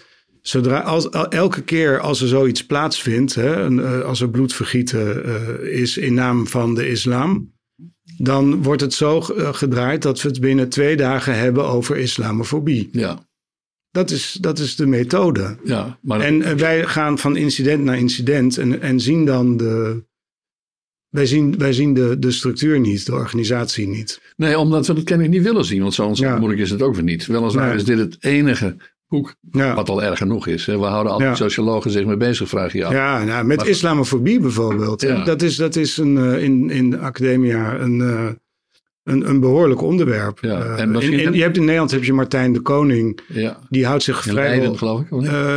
Zodra, als, elke keer als er zoiets plaatsvindt, hè, eh, als er bloedvergieten uh, is in naam van de islam, dan wordt het zo eh, gedraaid dat we het binnen twee dagen hebben over islamofobie. Ja. Dat is, dat is de methode. Ja, maar En wij gaan van incident naar incident en, en zien dan de. Wij zien, wij zien de, de structuur niet, de organisatie niet. Nee, omdat we dat kennelijk niet willen zien, want zo ja. moeilijk is het ook weer niet. Weliswaar nee. is dit het enige Hoek. Ja. Wat al erg genoeg is. Hè? We houden altijd sociologen zich mee bezig, vraag je af. Ja, nou, met islamofobie bijvoorbeeld. Dat, is, dat is een, uh, in, in de academia een, uh, een, een behoorlijk onderwerp. Ja. Uh, en in, in, je hebt in Nederland heb je Martijn de Koning. Ja. Die houdt zich vrij. Leiden, geloof ik?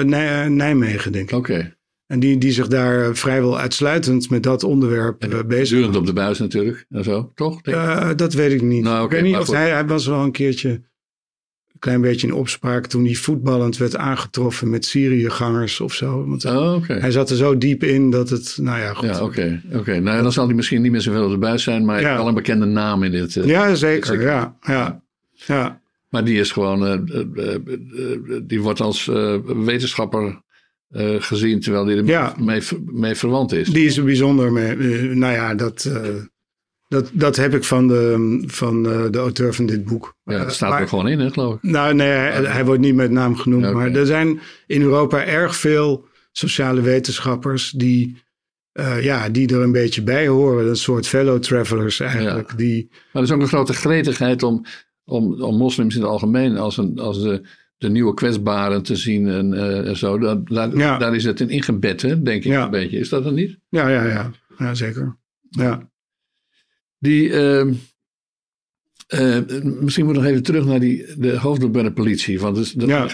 Nij, Nijmegen, denk ik. Oké. En die, die zich daar vrijwel uitsluitend met dat onderwerp uh, bezig Durend op de buis natuurlijk en zo, toch? dat weet ik niet. Nou, ik weet niet of hij, hij was wel een keertje klein beetje in opspraak toen hij voetballend werd aangetroffen met Syriëgangers of zo. Want oh, hij zat er zo diep in dat het, nou ja, goed. Ja, oké. oké. Nou, dan zal hij misschien niet meer zoveel de buis zijn, maar ja. wel een bekende naam in dit. Uh, ja, zeker. Ja, ja, ja. Maar die is gewoon, uh, die wordt als wetenschapper uh, gezien, terwijl die er ja. mee, mee, verwant is. Die is er bijzonder mee. Uh, nou ja, dat, uh, dat, dat heb ik van de, van de auteur van dit boek. Ja, dat staat er gewoon in, hè, geloof ik. Nou, nee, hij, hij wordt niet met naam genoemd. Maar er zijn in Europa erg veel sociale wetenschappers die, ja, die er een beetje bij horen. Een soort fellow travelers eigenlijk. Ja. Die, maar er is ook een grote gretigheid om, om, om moslims in het algemeen als, een, als de de nieuwe kwetsbaren te zien en, uh, zo. Dat, daar, daar, is het in ingebed, hè, denk ik een beetje. Is dat dan niet? Ja, ja, ja. ja zeker. Ja. Die, uh, uh, misschien moet ik nog even terug naar die, de hoofddoek bij de politie. Want, dus, dat, ja.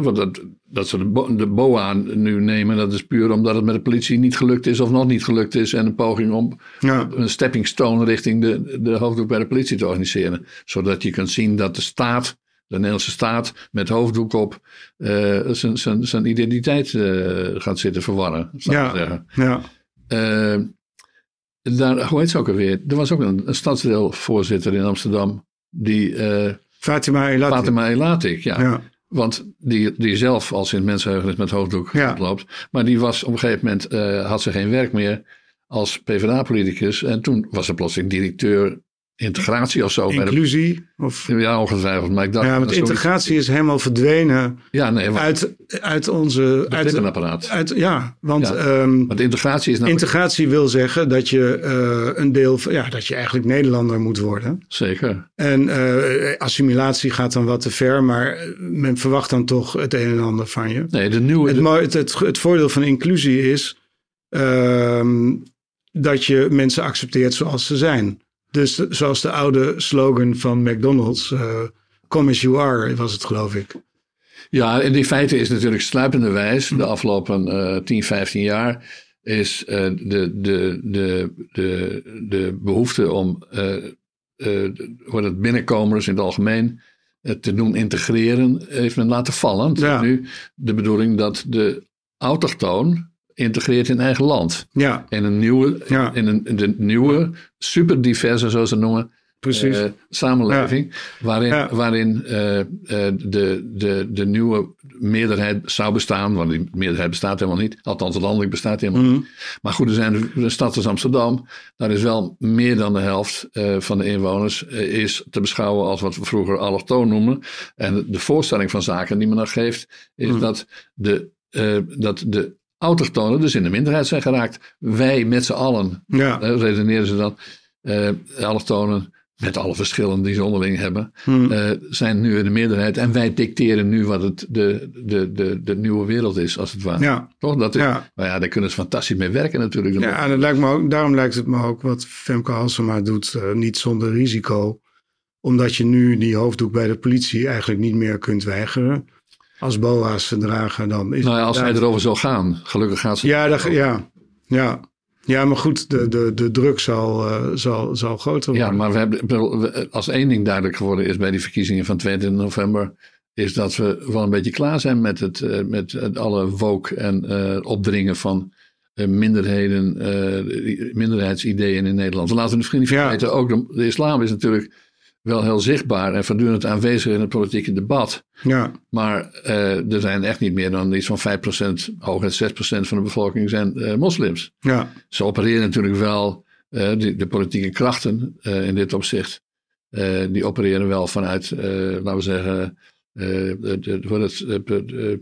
want dat, dat ze de, de BOA nu nemen, dat is puur omdat het met de politie niet gelukt is of nog niet gelukt is. En een poging om ja. een stepping stone richting de, de hoofddoek bij de politie te organiseren. Zodat je kunt zien dat de staat de Nederlandse staat met hoofddoek op uh, zijn identiteit uh, gaat zitten verwarren. Zou ja, zeggen. ja. Uh, daar, hoe heet ze ook alweer? Er was ook een, een stadsdeelvoorzitter in Amsterdam. Die, Fatima Elatik. Fatima Elatik, ja. ja. Want die, die zelf als in het mensenheugen met hoofddoek ja. loopt. Maar die was op een gegeven moment, had ze geen werk meer als PvdA-politicus. En toen was ze plotseling directeur integratie of zo. Inclusie? Of? Ja, ongetwijfeld. Maar ik dacht, ja, want integratie is helemaal verdwenen ja, nee, uit, uit onze... Uit apparaat. Uit, ja, want... Ja, um, want integratie is namelijk... Integratie wil zeggen dat je uh, een deel van... Ja, dat je eigenlijk Nederlander moet worden. Zeker. En uh, assimilatie gaat dan wat te ver, maar men verwacht dan toch het een en ander van je. Nee, de nieuwe... Het, het, het, het voordeel van inclusie is... Uh, dat je mensen accepteert zoals ze zijn. Dus zoals de oude slogan van McDonald's, uh, come as you are, was het geloof ik. Ja, en in feite is natuurlijk sluipende wijs de afgelopen uh, 10, 15 jaar is uh, de, de, de, de, de behoefte om uh, het binnenkomers in het algemeen te doen integreren, heeft men laten vallen. Nu de bedoeling dat de autochtoon integreert in eigen land. Ja. In een nieuwe, ja. in een, de nieuwe, super diverse, zoals ze noemen, Precies. Uh, samenleving. Waarin, waarin uh, de, de, de nieuwe meerderheid zou bestaan. Want die meerderheid bestaat helemaal niet. Althans, landelijk bestaat helemaal niet. Mhm. Maar goed, er zijn de, stad als Amsterdam. Daar is wel meer dan de helft van de inwoners. is te beschouwen als wat we vroeger allochtoon noemen. En de voorstelling van zaken die men dan geeft. Is mhm. dat de dat de autochtonen dus in de minderheid zijn geraakt. Wij met z'n allen, ja. redeneren ze dan, uh, allochtonen, met alle verschillen die ze onderling hebben, hmm. uh, zijn nu in de meerderheid. En wij dicteren nu wat het, de, de, de, de nieuwe wereld is, als het ware. Ja. Toch? Dat is, ja. Nou ja, daar kunnen ze fantastisch mee werken natuurlijk. Ja, en dat lijkt me ook, daarom lijkt het me ook wat Femke Halsema doet, niet zonder risico. Omdat je nu die hoofddoek bij de politie eigenlijk niet meer kunt weigeren als boa's dragen, dan is Nou ja, als zij erover zal gaan. Gelukkig gaat ze. Ja, dat, ja, ja. Ja, maar goed, de, de, de druk zal, uh, zal, zal groter worden. Ja, maar we hebben, als één ding duidelijk geworden is bij die verkiezingen van 22 november, is dat we wel een beetje klaar zijn met, het, uh, met het alle woke en uh, opdringen van minderheden, minderheidsideeën in Nederland. Laten we misschien niet vergeten, ja. ook de, de islam is natuurlijk wel heel zichtbaar en voortdurend aanwezig in het politieke debat. Ja. Maar uh, er zijn echt niet meer dan iets van 5%, hooguit 6% van de bevolking zijn uh, moslims. Ja. Ze opereren natuurlijk wel, uh, die, de politieke krachten in dit opzicht, die opereren wel vanuit, laten we zeggen, de, de, de,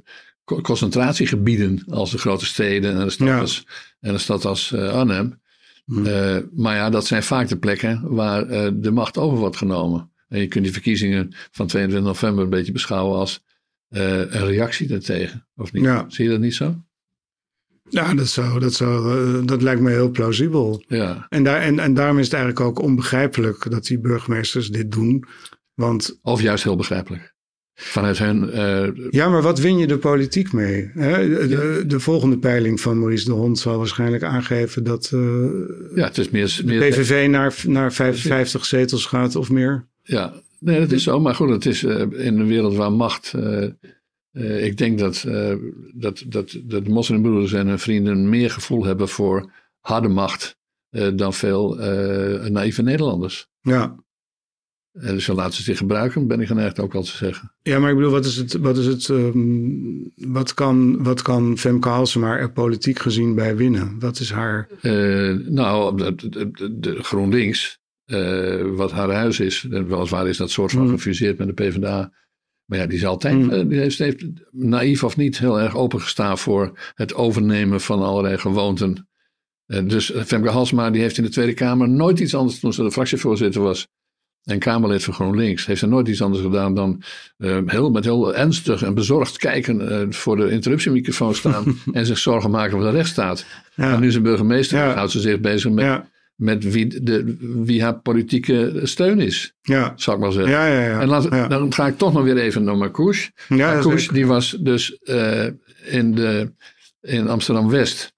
concentratiegebieden als de grote steden en de stad ja. als, en de stad als Arnhem. Hmm. Uh, maar ja, dat zijn vaak de plekken waar uh, de macht over wordt genomen. En je kunt die verkiezingen van 22 november een beetje beschouwen als uh, een reactie daartegen. Of niet? Ja. Zie je dat niet zo? Ja, dat, zou, dat, zou, dat lijkt me heel plausibel. Ja. En, daar, en, en daarom is het eigenlijk ook onbegrijpelijk dat die burgemeesters dit doen. Want, of juist heel begrijpelijk. Vanuit hun. ja, maar wat win je de politiek mee? Hè? De, de, volgende peiling van Maurice de Hond zal waarschijnlijk aangeven dat ja, het is meer, meer de PVV naar, naar 55 zetels gaat of meer. Ja, nee, dat is zo. Maar goed, het is in een wereld waar macht uh, ik denk dat, uh, dat, dat, dat de moslimbroeders en hun vrienden meer gevoel hebben voor harde macht uh, dan veel naïeve Nederlanders. Ja. Dus ze laten ze zich gebruiken, ben ik geneigd ook al te zeggen. Ja, maar ik bedoel, wat is het, wat is het, um, wat kan, wat kan Femke Halsema er politiek gezien bij winnen? Wat is haar... nou, de, de, de GroenLinks, wat haar huis is, weliswaar is dat soort van mm. gefuseerd met de PvdA maar ja, die is altijd, mm. Eh, die heeft, heeft, naïef of niet, heel erg opengestaan voor het overnemen van allerlei gewoonten. Uh, dus Femke Halsma, die heeft in de Tweede Kamer nooit iets anders, toen ze de fractievoorzitter was en Kamerlid van GroenLinks, heeft ze nooit iets anders gedaan dan uh, heel, met heel ernstig en bezorgd kijken voor de interruptiemicrofoon staan en zich zorgen maken voor de rechtsstaat. Ja. En nu ze burgemeester ja. houdt ze zich bezig met ja met wie, de, wie haar politieke steun is. Ja. Zal ik maar zeggen. Ja, ja, ja. En laat, dan ga ik toch nog weer even naar Marcouche. Ja, Marcouche die was dus uh, in, de, in Amsterdam-West,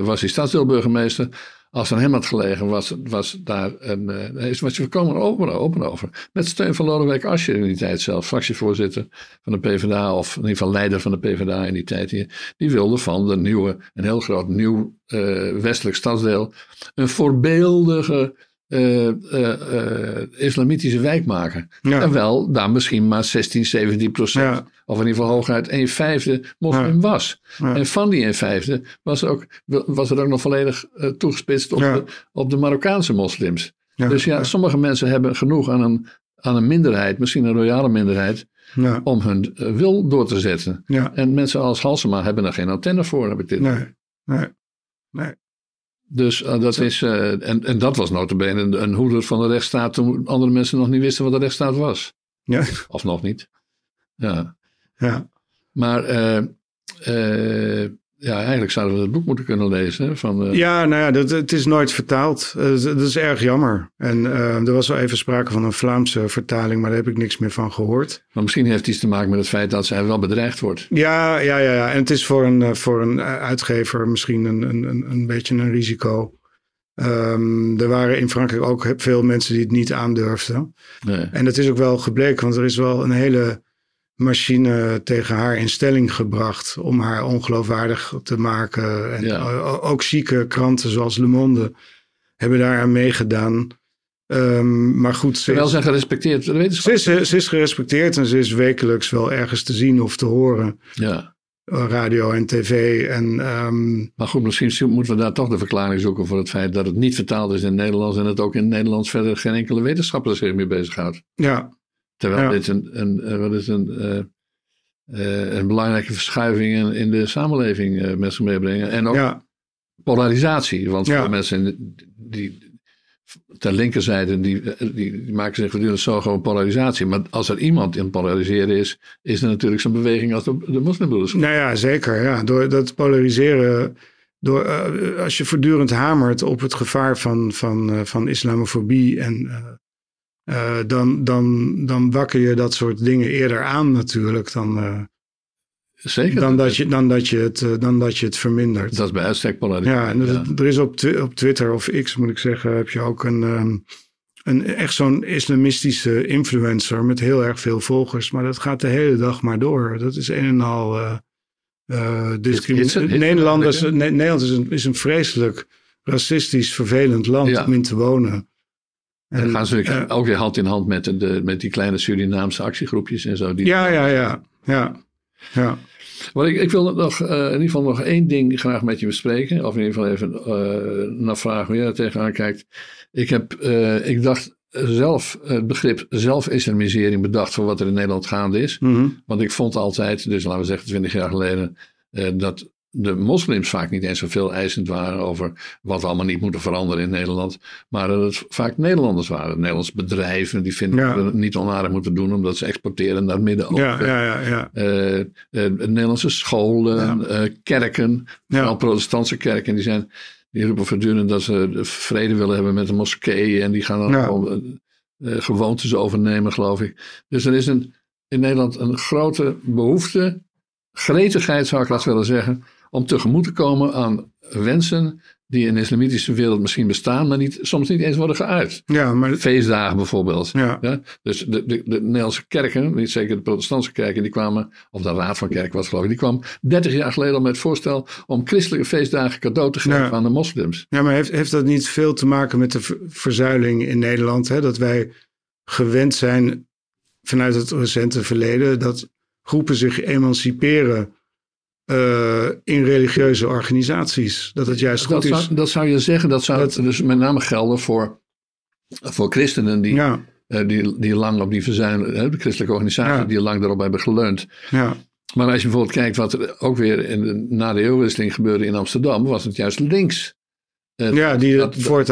was hij stadsdeelburgemeester. Als er hem had gelegen, was, was daar een, uh, is was je voorkomen open, open over. Met steun van Lodewijk Asscher in die tijd zelf, fractievoorzitter van de PvdA, of in ieder geval leider van de PvdA in die tijd. Die, die wilde van de nieuwe, een heel groot nieuw uh, westelijk stadsdeel, een voorbeeldige uh, uh, islamitische wijk maken. Ja. Terwijl daar misschien maar 16, 17 procent, of in ieder geval hooguit 1 vijfde moslim was. En van die 1 vijfde was ook, was er ook nog volledig toegespitst op, de, op de Marokkaanse moslims. dus ja, sommige mensen hebben genoeg aan een, aan een minderheid, misschien een royale minderheid, om hun wil door te zetten. En mensen als Halsema hebben daar geen antenne voor, heb ik dit. Nee, nee, nee. Dus uh, dat is, uh, en, en dat was notabene een, een hoeder van de rechtsstaat toen andere mensen nog niet wisten wat de rechtsstaat was. Ja. Of nog niet. Ja. Ja. Maar uh, ja, eigenlijk zouden we het boek moeten kunnen lezen. Van, uh... Ja, nou ja, dat, het is nooit vertaald. Uh, dat is erg jammer. En uh, er was wel even sprake van een Vlaamse vertaling, maar daar heb ik niks meer van gehoord. Maar misschien heeft het iets te maken met het feit dat zij wel bedreigd wordt. Ja, ja, ja. ja. En het is voor een, voor een uitgever misschien een, een, een beetje een risico. Um, er waren in Frankrijk ook veel mensen die het niet aandurfden. Nee. En dat is ook wel gebleken, want er is wel een hele machine tegen haar in stelling gebracht om haar ongeloofwaardig te maken. En ook zieke kranten zoals Le Monde hebben daaraan meegedaan. Um, maar goed, ze wel zijn gerespecteerd. Ze is, ze is gerespecteerd en ze is wekelijks wel ergens te zien of te horen. Ja. Radio en tv. En, um... Maar goed, misschien moeten we daar toch de verklaring zoeken voor het feit dat het niet vertaald is in het Nederlands en het ook in het Nederlands verder geen enkele wetenschapper zich mee bezighoudt. Ja, Terwijl dit een, een, wat is een, uh, uh, een belangrijke verschuiving in, in de samenleving met zich meebrengen. En ook ja. polarisatie. Want veel mensen die ter linkerzijde, die, die, maken zich voortdurend zorgen over polarisatie. Maar als er iemand in polariseren is, is er natuurlijk zo'n beweging als de, de moslimbroeders. Nou ja, zeker. Ja. Door dat polariseren... Door, als je voortdurend hamert op het gevaar van, van, van islamofobie en uh, dan, dan, dan wakker je dat soort dingen eerder aan natuurlijk dan, uh, Zeker. Dan, dat je, dan, dat je het, uh, dan dat je het vermindert. Dat is bij uitstek Ja, en ja. er is op, op Twitter of X moet ik zeggen, heb je ook een, um, een echt zo'n islamistische influencer met heel erg veel volgers. Maar dat gaat de hele dag maar door. Dat is een en al discriminatie. Nederlanders, Nederland is een, is een vreselijk racistisch vervelend land ja. om in te wonen. En dan gaan ze uh, ook weer hand in hand met, de, met die kleine Surinaamse actiegroepjes en zo. Die ja, ja, ja, ja, ja. Maar ik, ik wil nog, uh, in ieder geval nog één ding graag met je bespreken. Of in ieder geval even uh, naar vragen hoe jij er tegenaan kijkt. Ik, heb, ik dacht zelf het begrip zelfislamisering bedacht voor wat er in Nederland gaande is. Mm -hmm. Want ik vond altijd, dus laten we zeggen twintig jaar geleden, dat de moslims vaak niet eens zoveel eisend waren over wat we allemaal niet moeten veranderen in Nederland. Maar dat het vaak Nederlanders waren. Nederlandse bedrijven die vinden dat we het niet onaardig moeten doen omdat ze exporteren naar het Midden-Oosten. Ja, ja, ja, ja. Uh, uh, Nederlandse scholen, uh, kerken, vooral protestantse kerken, die zijn... Die roepen voortdurend dat ze vrede willen hebben met de moskeeën. En die gaan dan gewoon gewoontes overnemen, geloof ik. Dus er is een, in Nederland een grote behoefte, gretigheid zou ik laten willen zeggen, om tegemoet te komen aan wensen die in de islamitische wereld misschien bestaan, maar niet, soms niet eens worden geuit. Ja, maar... Feestdagen bijvoorbeeld. Ja. ja? Dus de, de, de Nederlandse kerken, niet zeker de protestantse kerken, die kwamen, of de Raad van Kerken was geloof ik, die kwam 30 jaar geleden al met het voorstel om christelijke feestdagen cadeau te geven aan de moslims. Ja, maar heeft, heeft dat niet veel te maken met de verzuiling in Nederland? Hè? Dat wij gewend zijn vanuit het recente verleden dat groepen zich emanciperen uh, in religieuze organisaties. Dat het juist goed dat is. Zou, dat zou je zeggen, dat zou dat, dus met name gelden voor, voor christenen die, ja. uh, die, die lang op die verzuilen, de christelijke organisaties ja. die lang daarop hebben geleund. Ja. Maar als je bijvoorbeeld kijkt wat er ook weer in de, na de eeuwwisseling gebeurde in Amsterdam, was het juist links. Uh, ja, die het.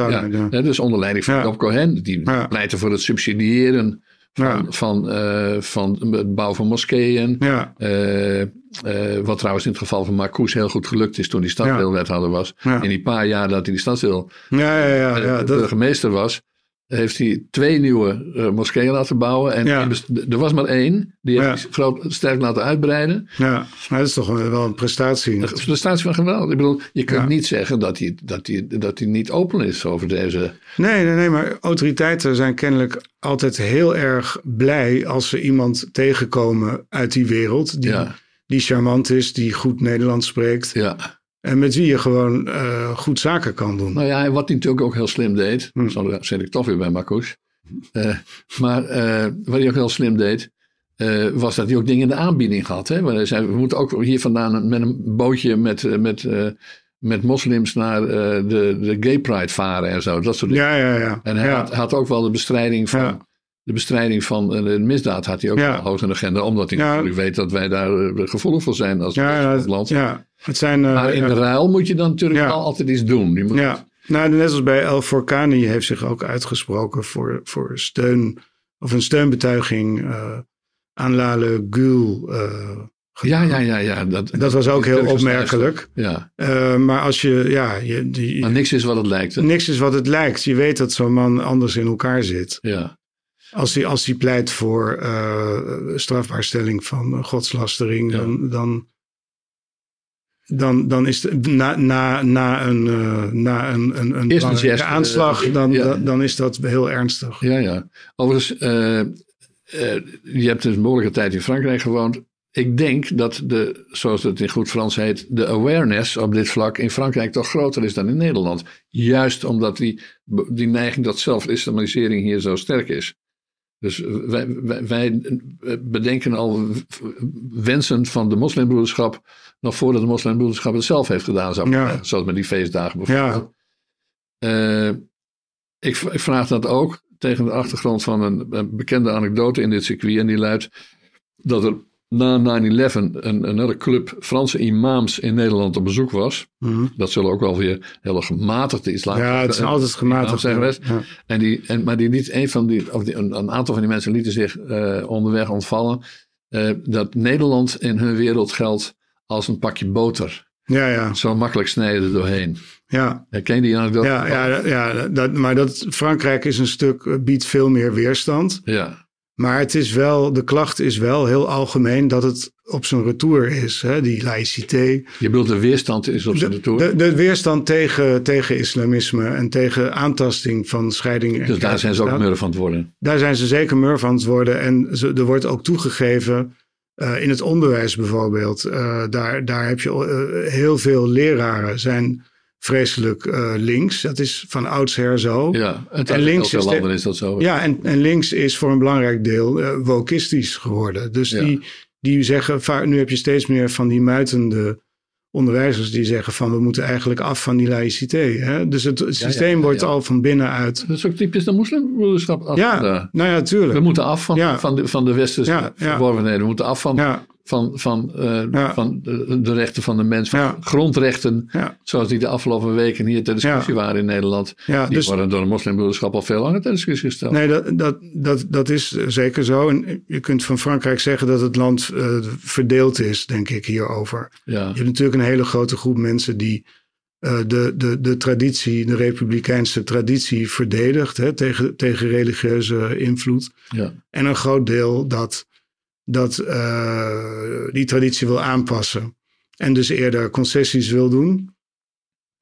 Ja, Dus onder leiding van Job Cohen, die pleitte voor het subsidiëren van, van, uh, van het bouw van moskeeën. Ja. Uh, uh, wat trouwens in het geval van Marcouch heel goed gelukt is toen hij stadsdeelwethouder was. In die paar jaar dat hij die stadsdeel ja, ja, ja, ja, burgemeester was, heeft hij twee nieuwe uh, moskeeën laten bouwen. En er was maar één. Die heeft hij groot, sterk laten uitbreiden. Ja, maar dat is toch wel een prestatie. Een prestatie van geweld. Ik bedoel, je kunt niet zeggen dat hij, dat, hij, dat hij niet open is over deze... Nee, nee, nee, maar autoriteiten zijn kennelijk altijd heel erg blij als ze iemand tegenkomen uit die wereld. Die, die charmant is, die goed Nederlands spreekt. Ja. En met wie je gewoon uh, goed zaken kan doen. Nou ja, wat hij natuurlijk ook heel slim deed. Hm. Zit ik toch weer bij Marcus. Uh, maar uh, wat hij ook heel slim deed. was dat hij ook dingen in de aanbieding had. Hè? hij zei, we moeten ook hier vandaan met een bootje met, met, met moslims naar de, de Gay Pride varen en zo. Dat soort dingen. Ja, ja, ja. En hij ja. Had, had, ook wel de bestrijding van de bestrijding van de misdaad had hij ook ja. hoog in de agenda. Omdat hij natuurlijk weet dat wij daar gevoelig voor zijn als ja, land. Ja, het zijn, uh, maar in de ruil moet je dan natuurlijk wel altijd iets doen. Je moet ja, nou, net als bij El Forcani heeft zich ook uitgesproken voor, voor steun of een steunbetuiging uh, aan Lale Gül. Uh, ja, ja, ja, ja. Dat, dat was ook heel opmerkelijk. Ja. Uh, maar als je, ja. Je, die, maar niks is wat het lijkt. Hè? Niks is wat het lijkt. Je weet dat zo'n man anders in elkaar zit. Ja. Als hij, als hij pleit voor uh, strafbaarstelling van godslastering, dan, dan, dan, dan is het na, na, na een, uh, na een, een, een belangrijke aanslag, uh, dan, ja. dan is dat heel ernstig. Ja, ja. Overigens, je hebt dus een behoorlijke tijd in Frankrijk gewoond. Ik denk dat de, zoals het in goed Frans heet, de awareness op dit vlak in Frankrijk toch groter is dan in Nederland. Juist omdat die, die neiging tot zelf-islamisering hier zo sterk is. Dus wij, wij, wij, bedenken al wensen van de moslimbroederschap nog voordat de moslimbroederschap het zelf heeft gedaan. Zou ja. Zoals met die feestdagen bijvoorbeeld. Ja. Uh, ik, ik, vraag dat ook tegen de achtergrond van een, een, bekende anekdote in dit circuit. En die luidt dat er na 9-11 een, een hele club Franse imams in Nederland op bezoek was. Mhm. Dat zullen ook wel weer hele gematigde islam Ja, het zijn altijd gematigd zijn geweest. En die, en, maar die niet een van die, of die, een, een aantal van die mensen lieten zich uh, onderweg ontvallen. Uh, dat Nederland in hun wereld geldt als een pakje boter. Ja, ja. Zo makkelijk snijden er doorheen. Ja. Herken je die anekdote? Ja, ja, ja dat, maar dat, Frankrijk is een stuk, biedt veel meer weerstand. Ja. Maar het is wel, de klacht is wel heel algemeen dat het op zijn retour is, hè, die laïcité. Je bedoelt de weerstand is op zijn retour? De, de, weerstand tegen, tegen islamisme en tegen aantasting van scheiding. Dus daar zijn ze ook mur van het worden? Daar zijn ze zeker mur van het worden. En ze, er wordt ook toegegeven, uh, in het onderwijs bijvoorbeeld, uh, daar, daar heb je uh, heel veel leraren zijn vreselijk uh, links. Dat is van oudsher zo. Ja, en links is, landen is dat zo. Ja, en, en links is voor een belangrijk deel uh, wokistisch geworden. Dus die, die zeggen, nu heb je steeds meer van die muitende onderwijzers die zeggen van we moeten eigenlijk af van die laïcité. Hè? Dus het, systeem wordt al van binnenuit. Dat is ook typisch de moslimbroederschap. Ja, nou ja, tuurlijk. We moeten af van, van, de, van de westerse verworvenheden. We moeten af van van, van, uh, van de, de, rechten van de mens, van grondrechten, zoals die de afgelopen weken hier ter discussie waren in Nederland. die dus, worden door de moslimbroederschap al veel langer ter discussie gesteld. Nee, dat, dat, dat, dat is zeker zo. En je kunt van Frankrijk zeggen dat het land uh, verdeeld is, denk ik, hierover. Je hebt natuurlijk een hele grote groep mensen die uh, de, de, de traditie, de republikeinse traditie verdedigt hè, tegen, tegen religieuze invloed. Ja. En een groot deel dat dat die traditie wil aanpassen. En dus eerder concessies wil doen.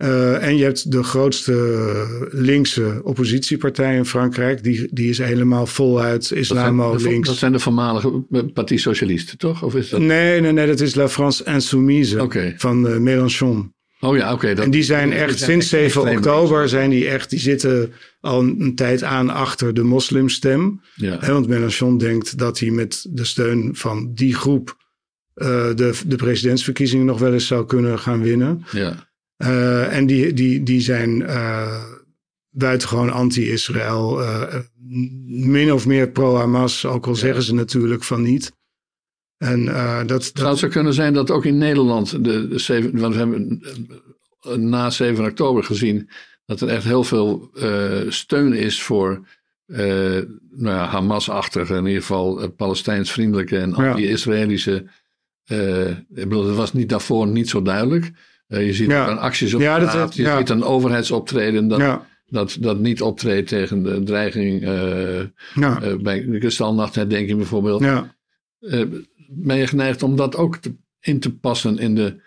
Uh, en je hebt de grootste linkse oppositiepartij in Frankrijk. Die, die is helemaal voluit islamo-links. Dat, zijn de voormalige Parti Socialisten, toch? Of is dat... Nee, nee, nee, dat is La France Insoumise van uh, Mélenchon. Oh ja, oké. en die zijn echt sinds 7 oktober zijn die echt, die zitten al een tijd aan achter de moslimstem. Ja. want Mélenchon denkt dat hij met de steun van die groep uh, de, de presidentsverkiezingen nog wel eens zou kunnen gaan winnen. Ja. Uh, en die, die, die zijn uh, buitengewoon anti-Israël. Min of meer pro-Hamas, ook al zeggen ze natuurlijk van niet. En, dat, dat... Zou het zo kunnen zijn dat ook in Nederland, de, de 7, want we hebben na 7 oktober gezien dat er echt heel veel steun is voor nou ja, Hamas-achtige, in ieder geval Palestijns-vriendelijke en anti-Israëlische. ik bedoel, dat was niet daarvoor niet zo duidelijk. Uh, je ziet ja. acties op ja, straat, je ziet een overheidsoptreden dat, dat, dat niet optreedt tegen de dreiging uh, uh, bij de kristalnachtherdenking bijvoorbeeld. Ben je geneigd om dat ook te, in te passen in de,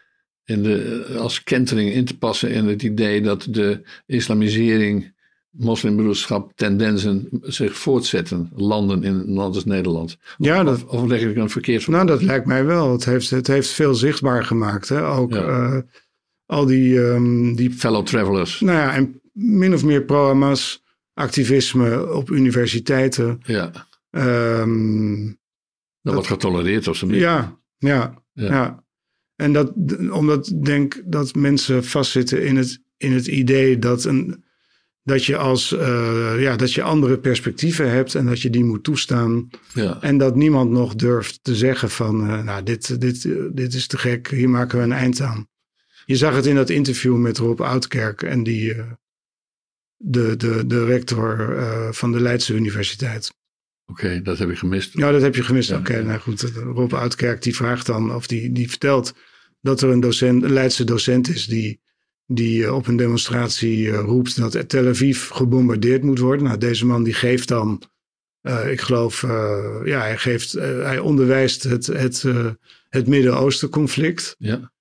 in de, als kentering in te passen in het idee dat de islamisering, moslimbroederschap, tendensen zich voortzetten, landen in een land als Nederland. Ja, dat, of, leg ik een verkeerd Nou, dat lijkt mij wel. Het heeft, het heeft veel zichtbaar gemaakt. Hè? Ook al die, um, die... Fellow travelers. Nou ja, en min of meer pro-Hamas activisme op universiteiten. Ja. Um, dat, wordt getolereerd of zo. Ja, ja, ja, ja. En dat, omdat ik denk dat mensen vastzitten in het, in het idee dat, een, dat, je als, uh, ja, dat je andere perspectieven hebt en dat je die moet toestaan. Ja. En dat niemand nog durft te zeggen van, uh, nou, dit, dit, dit is te gek, hier maken we een eind aan. Je zag het in dat interview met Rob Oudkerk en die, uh, de, de, de rector van de Leidse Universiteit. Oké, dat heb ik gemist. Ja, dat heb je gemist. Oké, nou goed. Rob Oudkerk die vraagt dan, of die, die vertelt dat er een, docent, een Leidse docent is die, die uh, op een demonstratie roept dat Tel Aviv gebombardeerd moet worden. Nou, deze man die geeft dan, ik geloof, ja, hij, geeft, hij onderwijst het, het, het Midden-Oosten conflict. Ja.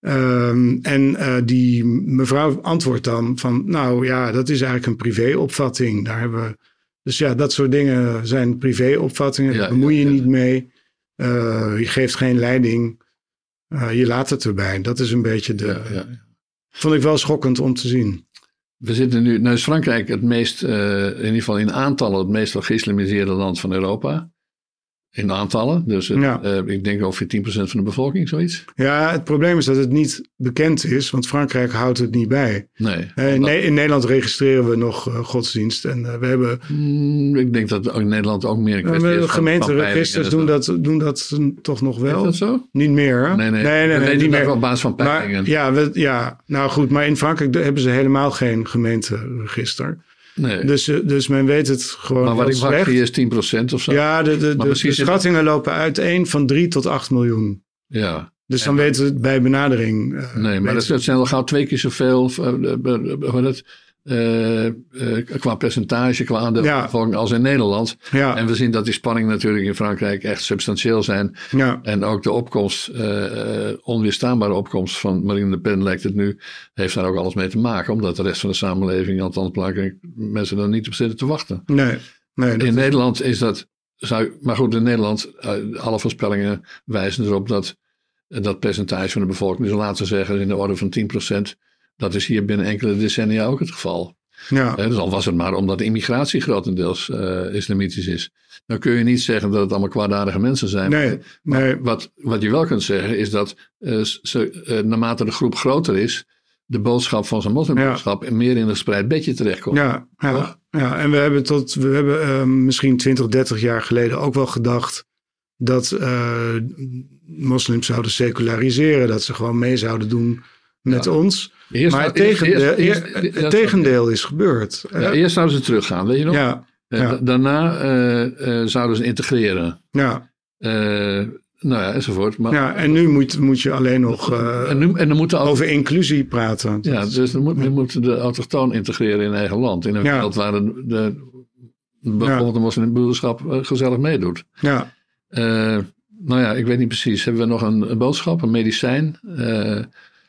Um, en die mevrouw antwoordt dan van, nou ja, dat is eigenlijk een privéopvatting. Daar hebben we, dus ja, dat soort dingen zijn privéopvattingen. Ja, daar bemoei je niet mee. Uh, je geeft geen leiding. Uh, je laat het erbij. Dat is een beetje de. Vond ik wel schokkend om te zien. We zitten nu, nou is Frankrijk het meest, in ieder geval in aantallen, het meest geïslamiseerde land van Europa. In aantallen. Dus het, ja. uh, ik denk ongeveer 10% van de bevolking, zoiets. Ja, het probleem is dat het niet bekend is, want Frankrijk houdt het niet bij. Nee. Uh, in, in, Nederland registreren we nog uh, godsdienst en we hebben... Mm, ik denk dat in Nederland ook meer een kwestie is. Gemeenteregisters doen dat, doen dat toch nog wel. Is dat zo? Niet meer, hè? Nee, nee. nee, nee, nee niet meer. op basis van peilingen. ja, we, ja, nou goed, maar in Frankrijk hebben ze helemaal geen gemeenteregister. Nee. Dus, eh, dus men weet het gewoon Maar wat ik wacht is 10% of zo. Ja, de, de, de, de schattingen lopen uiteen van 3 tot 8 miljoen. Ja. Dus dan weten we het bij benadering. Uh, nee, maar dat, dat, zijn wel gauw twee keer zoveel. Uh, uh, qua percentage, qua aandeel ja. bevolking als in Nederland. Ja. En we zien dat die spanningen natuurlijk in Frankrijk echt substantieel zijn. Ja. En ook de opkomst, uh, onweerstaanbare opkomst van Marine Le Pen lijkt het nu, heeft daar ook alles mee te maken. Omdat de rest van de samenleving, althans belangrijk, mensen er niet op zitten te wachten. Nee. nee in is... Nederland is dat, zou, maar goed, in Nederland, alle voorspellingen wijzen erop dat dat percentage van de bevolking, dus laten we zeggen in de orde van 10%, dat is hier binnen enkele decennia ook het geval. Ja. dus al was het maar omdat de immigratie grotendeels uh, islamitisch is. Dan kun je niet zeggen dat het allemaal kwaadaardige mensen zijn. Nee, nee. Wat, wat je wel kunt zeggen is dat uh, ze, uh, naarmate de groep groter is, de boodschap van zijn moslimboodschap ja. meer in een gespreid bedje terechtkomt. Ja, ja, ja, en we hebben, tot, we hebben misschien 20, 30 jaar geleden ook wel gedacht dat moslims zouden seculariseren, dat ze gewoon mee zouden doen met ons. Eerst, maar het, tegendeel, het tegendeel is gebeurd. Ja, eerst zouden ze teruggaan, weet je nog? Ja. ja. Daarna uh, uh, zouden ze integreren. Ja. Uh, nou ja, enzovoort. Maar, ja, en nu moet, moet je alleen nog en nu, en dan moeten over inclusie praten. Ja, dus dan moet, moeten de autochtoon integreren in eigen land. In een wereld waar de, de, bijvoorbeeld de moslimbroederschap gezellig meedoet. Ja. nou ja, ik weet niet precies. Hebben we nog een, boodschap, een medicijn?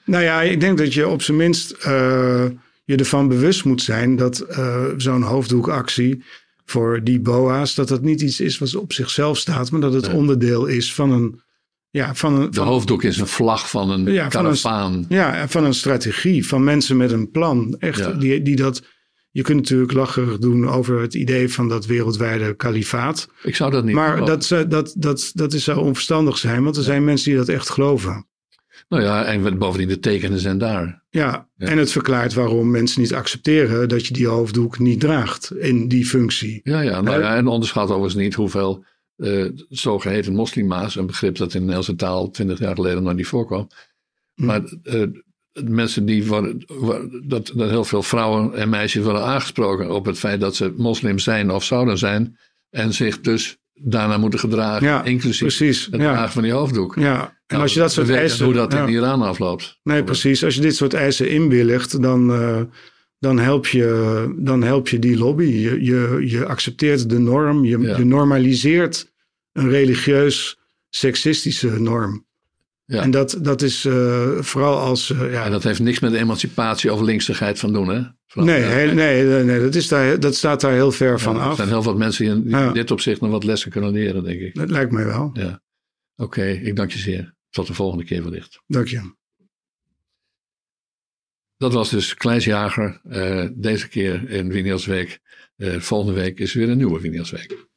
Nou ja, ik denk dat je op zijn minst uh, je ervan bewust moet zijn dat uh, zo'n hoofddoekactie voor die BOA's, dat dat niet iets is wat op zichzelf staat, maar dat het onderdeel is van een. Ja, van een, de hoofddoek is een vlag van een ja, Van ja, van een strategie van mensen met een plan. Echt, die, die dat je kunt natuurlijk lacherig doen over het idee van dat wereldwijde kalifaat. Ik zou dat niet Maar dat, dat, dat, dat is zou onverstandig zijn, want er zijn mensen die dat echt geloven. Nou ja, en bovendien de tekenen zijn daar. Ja, en het verklaart waarom mensen niet accepteren dat je die hoofddoek niet draagt in die functie. Ja, ja, nou ja en onderschat overigens niet hoeveel uh, zogeheten moslima's, een begrip dat in de Nederlandse taal twintig jaar geleden nog niet voorkwam. Hm. Maar uh, mensen die worden, dat, dat heel veel vrouwen en meisjes worden aangesproken op het feit dat ze moslim zijn of zouden zijn. En zich dus daarna moeten gedragen, ja, inclusief precies, het dragen van die hoofddoek. Ja, en nou, als je dat soort eisen... hoe dat in Iran afloopt. Nee, precies. Als je dit soort eisen inwilligt, dan, uh, dan, help, je, dan help je die lobby. Je, je, je accepteert de norm, je, je normaliseert een religieus seksistische norm. Ja. En dat, dat is uh, vooral als. Uh, ja. En dat heeft niks met emancipatie of linksigheid van doen, hè? nee, nee, nee, nee, dat, is daar, dat staat daar heel ver van af. Er zijn heel veel mensen die in dit opzicht nog wat lessen kunnen leren, denk ik. Dat lijkt mij wel. Ja. Oké, ik dank je zeer. Tot de volgende keer wellicht. Dank je. Dat was dus Kleisjager. Uh, deze keer in Wineelsweek. volgende week is weer een nieuwe Wineelsweek.